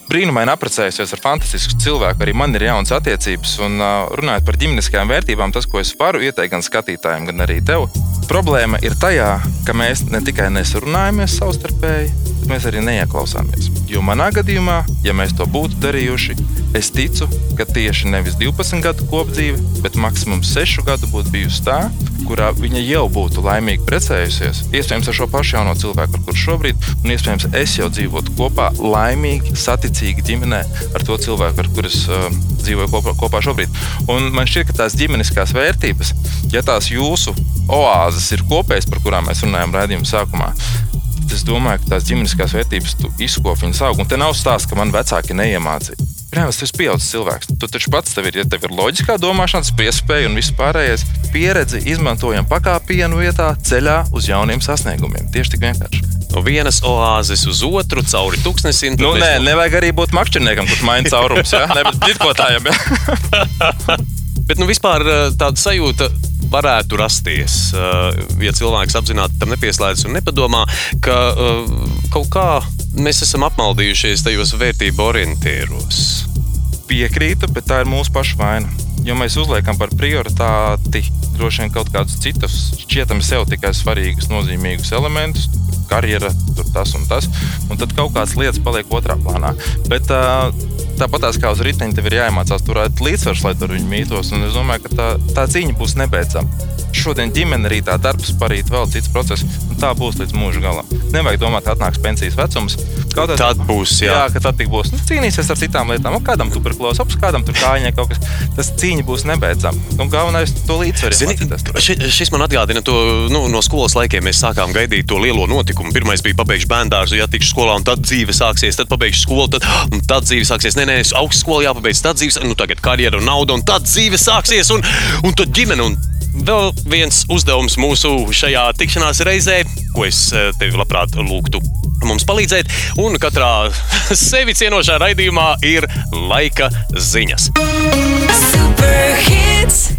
brīnumaini apprecējusies ar fantastisku cilvēku, arī man ir jaunas attiecības. Un runājot par ģimeniskajām vērtībām, tas, ko es varu ieteikt gan skatītājiem, gan arī tev, problēma ir tajā, ka mēs ne tikai nesurunājamies savstarpēji, bet mēs arī neieklausāmies. Jo manā gadījumā, ja mēs to būtu darījuši, es ticu, ka tieši nevis 12 gadu kopdzīve, bet maksimums 6 gadu būtu bijusi tā, kurā viņa jau būtu laimīgi precējusies. Iespējams, ar šo pašu jauno cilvēku, ar kuru šobrīd, un iespējams, es jau dzīvotu kopā, laimīgi, saticīgi ģimenē ar to cilvēku, ar kuriem uh, dzīvoju kopā, kopā šobrīd. Un man šķiet, ka tās ģimeniskās vērtības, ja tās jūsu oāzes ir kopējas, par kurām mēs runājam raidījuma sākumā, tad es domāju, ka tās ģimeniskās vērtības tu izkopi viņas aug. Un te nav stāsts, ka man vecāki neiemācīja. Protams, tas ir pieaugušs cilvēks. Tu taču pats tev ir, ja tev ir loģiskā domāšana, piespēja un viss pārējais. Pieredzi izmantojam pakāpienu vietā, ceļā uz jauniem sasniegumiem. Tieši tik vienkārši. No vienas oāzes uz otru, cauri tūkstnesim. Nu, mēs nē, no- nevajag arī būt makšķerniekam, kurš maina caurumus. Ja? Ne, bet tirkotājiem. Ja? Bet nu, vispār eh, tāda sajūta varētu rasties, eh, ja cilvēks apzināti tam nepieslēdzas un nepadomā, ka eh, kaut kā mēs esam apmaldījušies tajos vērtību orientieros. Piekrītu, bet tā ir mūsu paša vaina. Jo mēs uzliekam par prioritāti droši vien kaut kādus citus, šķietami sev tikai svarīgus, nozīmīgus elementus, karjera, tur tas un tas, un tad kaut kādas lietas paliek otrā plānā. Bet uh, tāpat kā uz riteņa, tev ir jāiemācās turēt līdzsvaru, lai tur viņi mītos. Un es domāju, ka tā, tā cīņa būs nebeidzama. Šodien ģimene arī tā darbs, parīt vēl cits process, un tā būs līdz mūža galam. Nevajag domāt, ka atnāks pensijas vecums. Kaut tad- Tad būs, jā. jā ka tad būs. Nu, cīnīsies ar citām lietām. Nu, kādam tuberkulozi, ops, kādam tur kājiņai kaut kas. Tas cīņa būs nebeidzama. Un galvenais to līdzsvaru ši, šis man atgādina to nu, no skolas laikiem. Mēs sākām gaidīt to lielo notikumu. Pirmais bija pabeigts bērnu ja tikšu skolā, un tad dzīve sāksies, tad pabeigšu skolu, tad, un tad dzīve sāksies. Nē, nē, augstskola jāpabeidz, tad dzīve, nu tagad karjera un nauda, un tad dzīve sāksies, un, un tad ģimene. Un vēl viens uzdevums mūsu šajā tikšanās reizē, ko es eh, tevi labprāt lūgtu. Mums palīdzēt, un katrā sevi cienošā raidījumā ir laika ziņas. Super hits.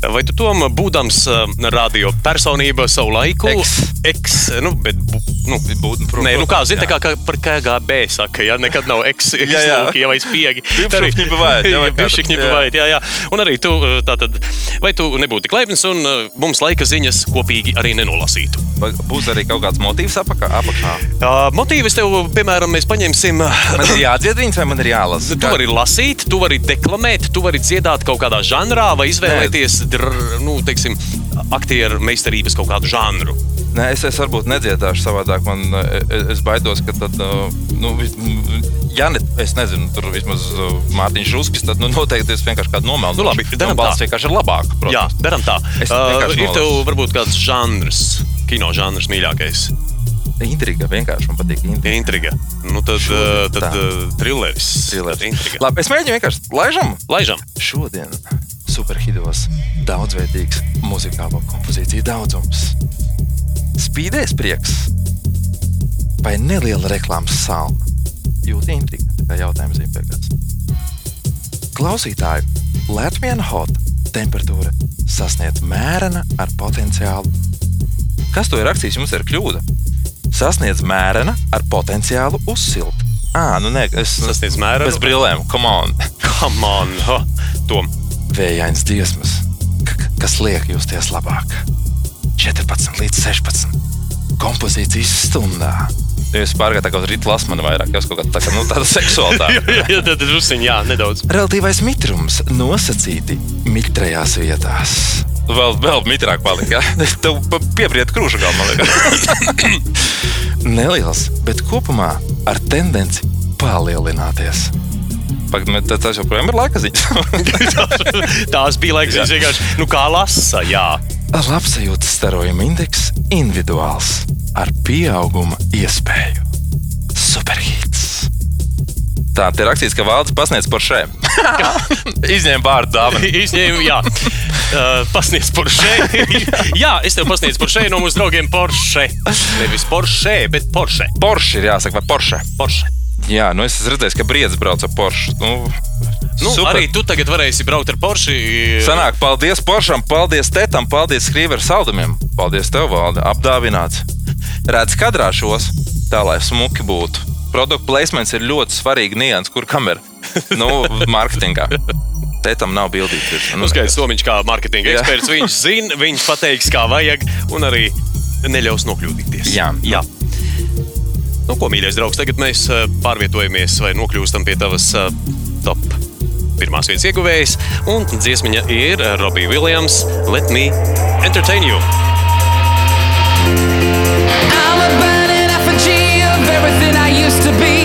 Vai tu tom būdams uh, radio personība savu laiku? Eks. X, nu, bet, nu, būtu, protams, Nē, nu, kā, zin, kā, kā par KGB saka, ja nekad nav X, X jā, jā. Lūki, ja vai spiegi. Tā arī bivāja, jā, vai bišķi bivāja, jā, jā. Un arī tu, eh, tātad, vai tu nebūtu tik laipns un eh, mums laika ziņas kopīgi arī nenolasītu. Vai būs arī kaut kāds motīvs apakā? apakā? Uh, motīvs tev, piemēram, mēs paņemsim. Eh, man ir jādzied viņas vai man ir jālasa? Tu vari lasīt, tu vari deklamēt, tu vari dziedāt kaut kādā žanrā vai izvēlēties, dr, nu, teiksim, aktieru meistarības kaut kādu žanru. Nē, es, es varbūt nedziedāšu savādāk. Man, es, es baidos, ka tad, uh, nu, ja ne, es nezinu, tur vismaz uh, Mārtiņš Ruskis, tad nu, noteikti es vienkārši kādu nomelnu. Nu, labi, daram balss tā. vienkārši ir labāk. Protams. Jā, darām tā. Uh, ir tev varbūt kāds žanrs, kino žanrs mīļākais. Intriga vienkārši man patīk. Intriga. Intriga. Nu, tad uh, tad tā. trilleris. Intriga. Labi, es mēģinu vienkārši laižam. Laižam. Šodien superhidos daudzveidīgs muzikālo kompozīciju daudzums. Spīdēs prieks vai neliela reklāmas salma? Jūti intriga, tā kā jautājums zīmē beigās. Klausītāju, Latvijas hot temperatūra sasniedz mērena ar potenciālu. Kas to ir rakstījis? Jums ir kļūda. Sasniedz mērena ar potenciālu uzsilt. Ah, nu nē, es Sasniedz mērenu? Bez brillēm, come on! Come on, ha, Tom. Vējains k- kas liek justies labāk. 14 līdz 16. Kompozīcijas stundā. Jūs pārgājāt uz rīta lasmanu vairāk, jau kaut kāda tā nu, tāda seksualitāte. Jā, tad drusciņ, jā, nedaudz. Relatīvais mitrums nosacīti mitrajās vietās. Vēl, vēl mitrāk palika. Tev piebriet krūša galā, man liekas. Neliels, bet kopumā ar tendenci palielināties. Pagaid, bet Tas joprojām ir laika ziņas. Tās bija laikas, viņš vienkārši, nu kā lasa, jā. Labsajūtas starojuma indeks individuāls ar pieauguma iespēju. Superhīts. Tā te ir rakstīts, ka valdes pasniedz par šēm. Izņēma vārdu dāvanu. Izņēmu, jā, uh, pasniedz Porsche. jā, es tev pasniedzu Porsche no mūsu draugiem Porsche. Nevis Porsche, bet Porsche. Porsche ir jāsaka, vai Porsche. Porsche. Jā, nu es esmu redzējis, ka Briedis brauc ar Porsche. Nu, Nu, super. arī tu tagad varēsi braukt ar Porsche. Sanāk, paldies Poršam, paldies Tetam, paldies Skrīveru saldumiem. Paldies tev, Valde, apdāvināts. Redz kadrā šos, tā lai smuki būtu. Produktu placements ir ļoti svarīgi nians, kur kamera. Nu, mārketingā. Tetam nav bildīts. Nu, Uzskaits Tomiņš kā mārketinga eksperts. Viņš zina, viņš pateiks, kā vajag, un arī neļaus nokļūdīties. Jā. Jā. Nu, ko, mīļais draugs, tagad mēs eh, pārvietojamies vai nokļūstam pie tavas eh, top pirmās vietas ieguvējas. Un dziesmiņa ir Robija Viljams. Let me entertain you. I'm a burning effigy of everything I used to be.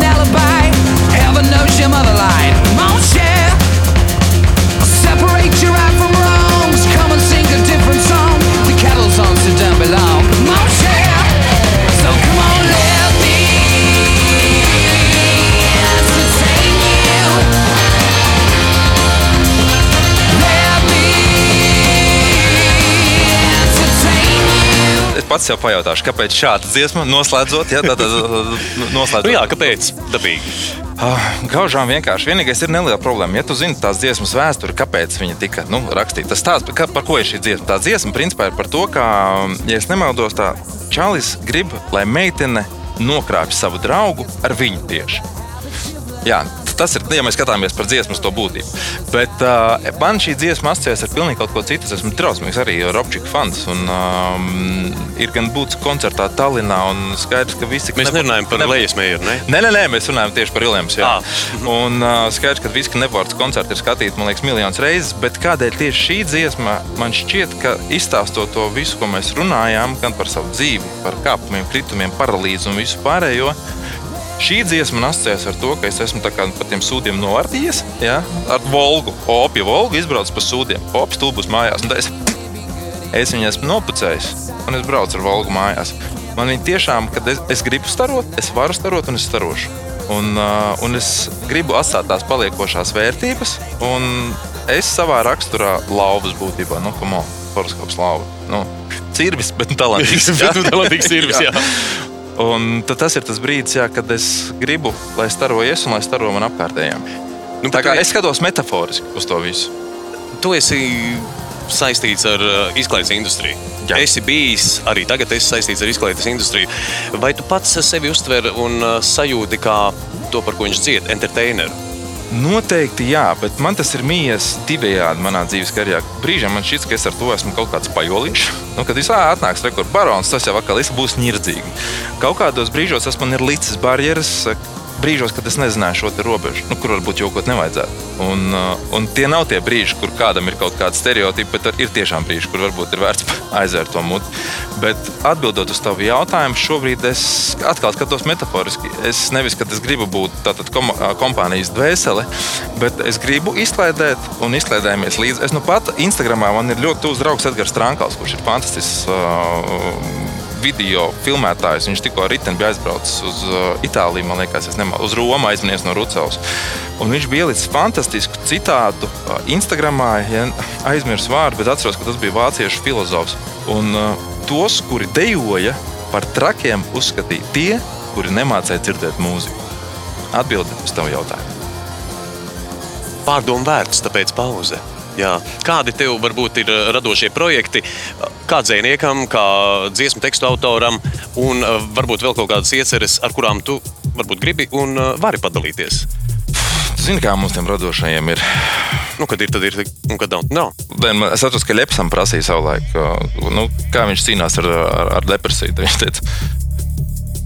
An alibi. Heaven knows your mother lied. Pats sev pajautāšu, kāpēc šāda dziesma noslēdzot, ja tāda noslēdzot. Nu, jā, kāpēc? Dabīgi. Ah, Gaužām vienkārši. Vienīgais ir neliela problēma. Ja tu zini tās dziesmas vēsturi, kāpēc viņa tika nu, rakstīta, tas stāsts, par ko ir šī dziesma. Tā dziesma principā ir par to, ka, ja es nemaldos, tā Čalis grib, lai meitene nokrāpj savu draugu ar viņu tieši. Jā, tas ir, ja mēs skatāmies par dziesmas to būtību. Bet uh, man šī dziesma asociējas ar pilnīgi kaut ko citu. Es esmu drausmīgs arī Robčika fans. Un, um, ir gan būts koncertā Tallinā, un skaidrs, ka visi. Mēs nevar- nerunājam par lejas mēru, ne? Nē, nē, nē, mēs runājam tieši par Ilēmu. Ah. Un uh, skaidrs, ka visi nevarts koncerti ir skatīti, man liekas, miljonus reizes. Bet kādēļ tieši šī dziesma man šķiet, ka izstāstot to visu, ko mēs runājām, gan par savu dzīvi, par kāpumiem, kritumiem, paralīzi un visu pārējo. Šī dziesma man asociējas ar to, ka es esmu pa tiem sūdiem novārtījies, ja? ar Volgu. Opija Volgu izbraucis pa sūdiem, Opija stulbus mājās. Es, es viņu esmu nopucējis, un es braucu ar Volgu mājās. Man viņa tiešām, kad es, es gribu starot, es varu starot, un es starošu. Un, uh, un es gribu atstāt tās paliekošās vērtības, un es savā raksturā lauvas būtībā, nu, kā horoskops lauva. Nu, Cirvis, bet talantīgs. Bet tu talantīgs cirvis, jā. Un tas ir tas brīdis, jā, kad es gribu, lai staro es un lai staro man apkārtējiem. Nu, Tā kā tu- es skatos metaforiski uz to visu. Tu esi saistīts ar uh, izklaides industriju. Jā. Jā. Esi bijis arī tagad, esi saistīts ar izklaides industriju. Vai tu pats sevi uztver un uh, sajūti kā to, par ko viņš dzied, entertaineru? Noteikti jā, bet man tas ir mījies divējādi manā dzīves karjerā. Brīžiem man šķiet, ka es ar to esmu kaut kāds pajoliņš. Nu, kad visā atnāks rekords barons, tas jau atkal būs nirdzīgi. Kaut kādos brīžos tas man ir licis barjeras. Brīžos, kad es nezināju šo robežu, nu, kur varbūt jokot nevajadzētu. Un, uh, un tie nav tie brīži, kur kādam ir kaut kāda stereotipa, bet ir tiešām brīži, kur varbūt ir vērts aizvērt to muti. Bet atbildot uz tavu jautājumu, šobrīd es atkal skatos metaforiski. Es nevis, ka es gribu būt tātad kom kompānijas dvēsele, bet es gribu izklaidēt un izklaidējamies līdzi. Es nu pat Instagramā man ir ļoti tuvs draugs Edgars Trankals, kurš ir fantastisks. Uh, Video filmētājs. Viņš tikko ar riteni bija aizbraucis uz uh, Itāliju, man liekas, nemaldos, uz Romu aizmirsis no Rucavas. Un viņš bija ielicis fantastisku citātu uh, Instagramā, ja aizmirsu vārdu, bet atceros, ka tas bija vāciešu filozofs. Un uh, tos, kuri dejoja par trakiem, uzskatīja tie, kuri nemācīja dzirdēt mūziku. Atbildi uz tavu jautājumu. Pārdomu vērts, tāpēc pauze. Jā. Kādi tev varbūt ir uh, radošie projekti, kā dziniekam, kā dziesmu tekstu autoram, un uh, varbūt vēl kaut kādas ieceres, ar kurām tu varbūt gribi un uh, vari padalīties? Zini, kā mums tiem radošajiem ir. Nu, kad ir, tad ir, un kad nav, nav. Man- Es atceros, ka Lepsam prasīja savulaik, uh, nu, kā viņš cīnās ar, ar, ar depresiju. Viņš teica,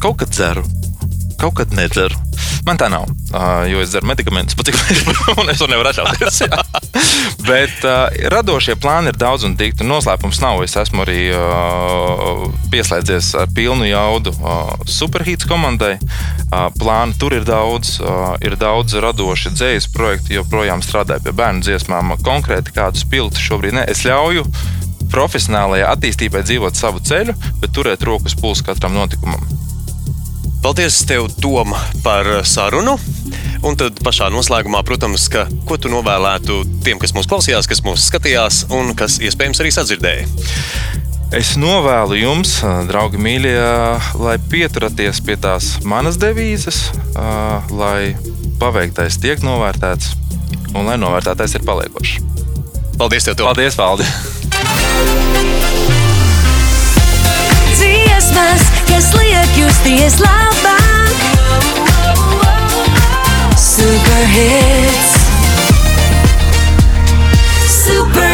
kaut kad dzeru, kaut kad nedzeru. Man tā nav, jo es dzeru medikamentus, pat un es to nevaru atļauties. Bet uh, radošie plāni ir daudz un dikti. Noslēpums nav. Es esmu arī uh, pieslēdzies ar pilnu jaudu uh, superhītas komandai. Plāni tur ir daudz, ir daudz radoši dzīslu projektu, joprojām strādāju pie bērnu dziesmām. Konkrēti kādus piltus šobrīd ne. Es ļauju profesionālajai attīstībai dzīvot savu ceļu, bet turēt rokas pulsu katram notikumam. Paldies, tev, Tom, par sarunu. Un tad pašā noslēgumā, protams, ka, ko tu novēlētu tiem, kas mūs klausījās, kas mūs skatījās un kas iespējams arī sadzirdēja. Es novēlu jums, draugi, mīļie, lai pieturaties pie tās manas devīzes, lai paveiktais tiek novērtēts un lai novērtētais ir paliekošs. Paldies, tev, Tom! Paldies, Valdi! Christmas, если я кюстые слова. Super hits. Super.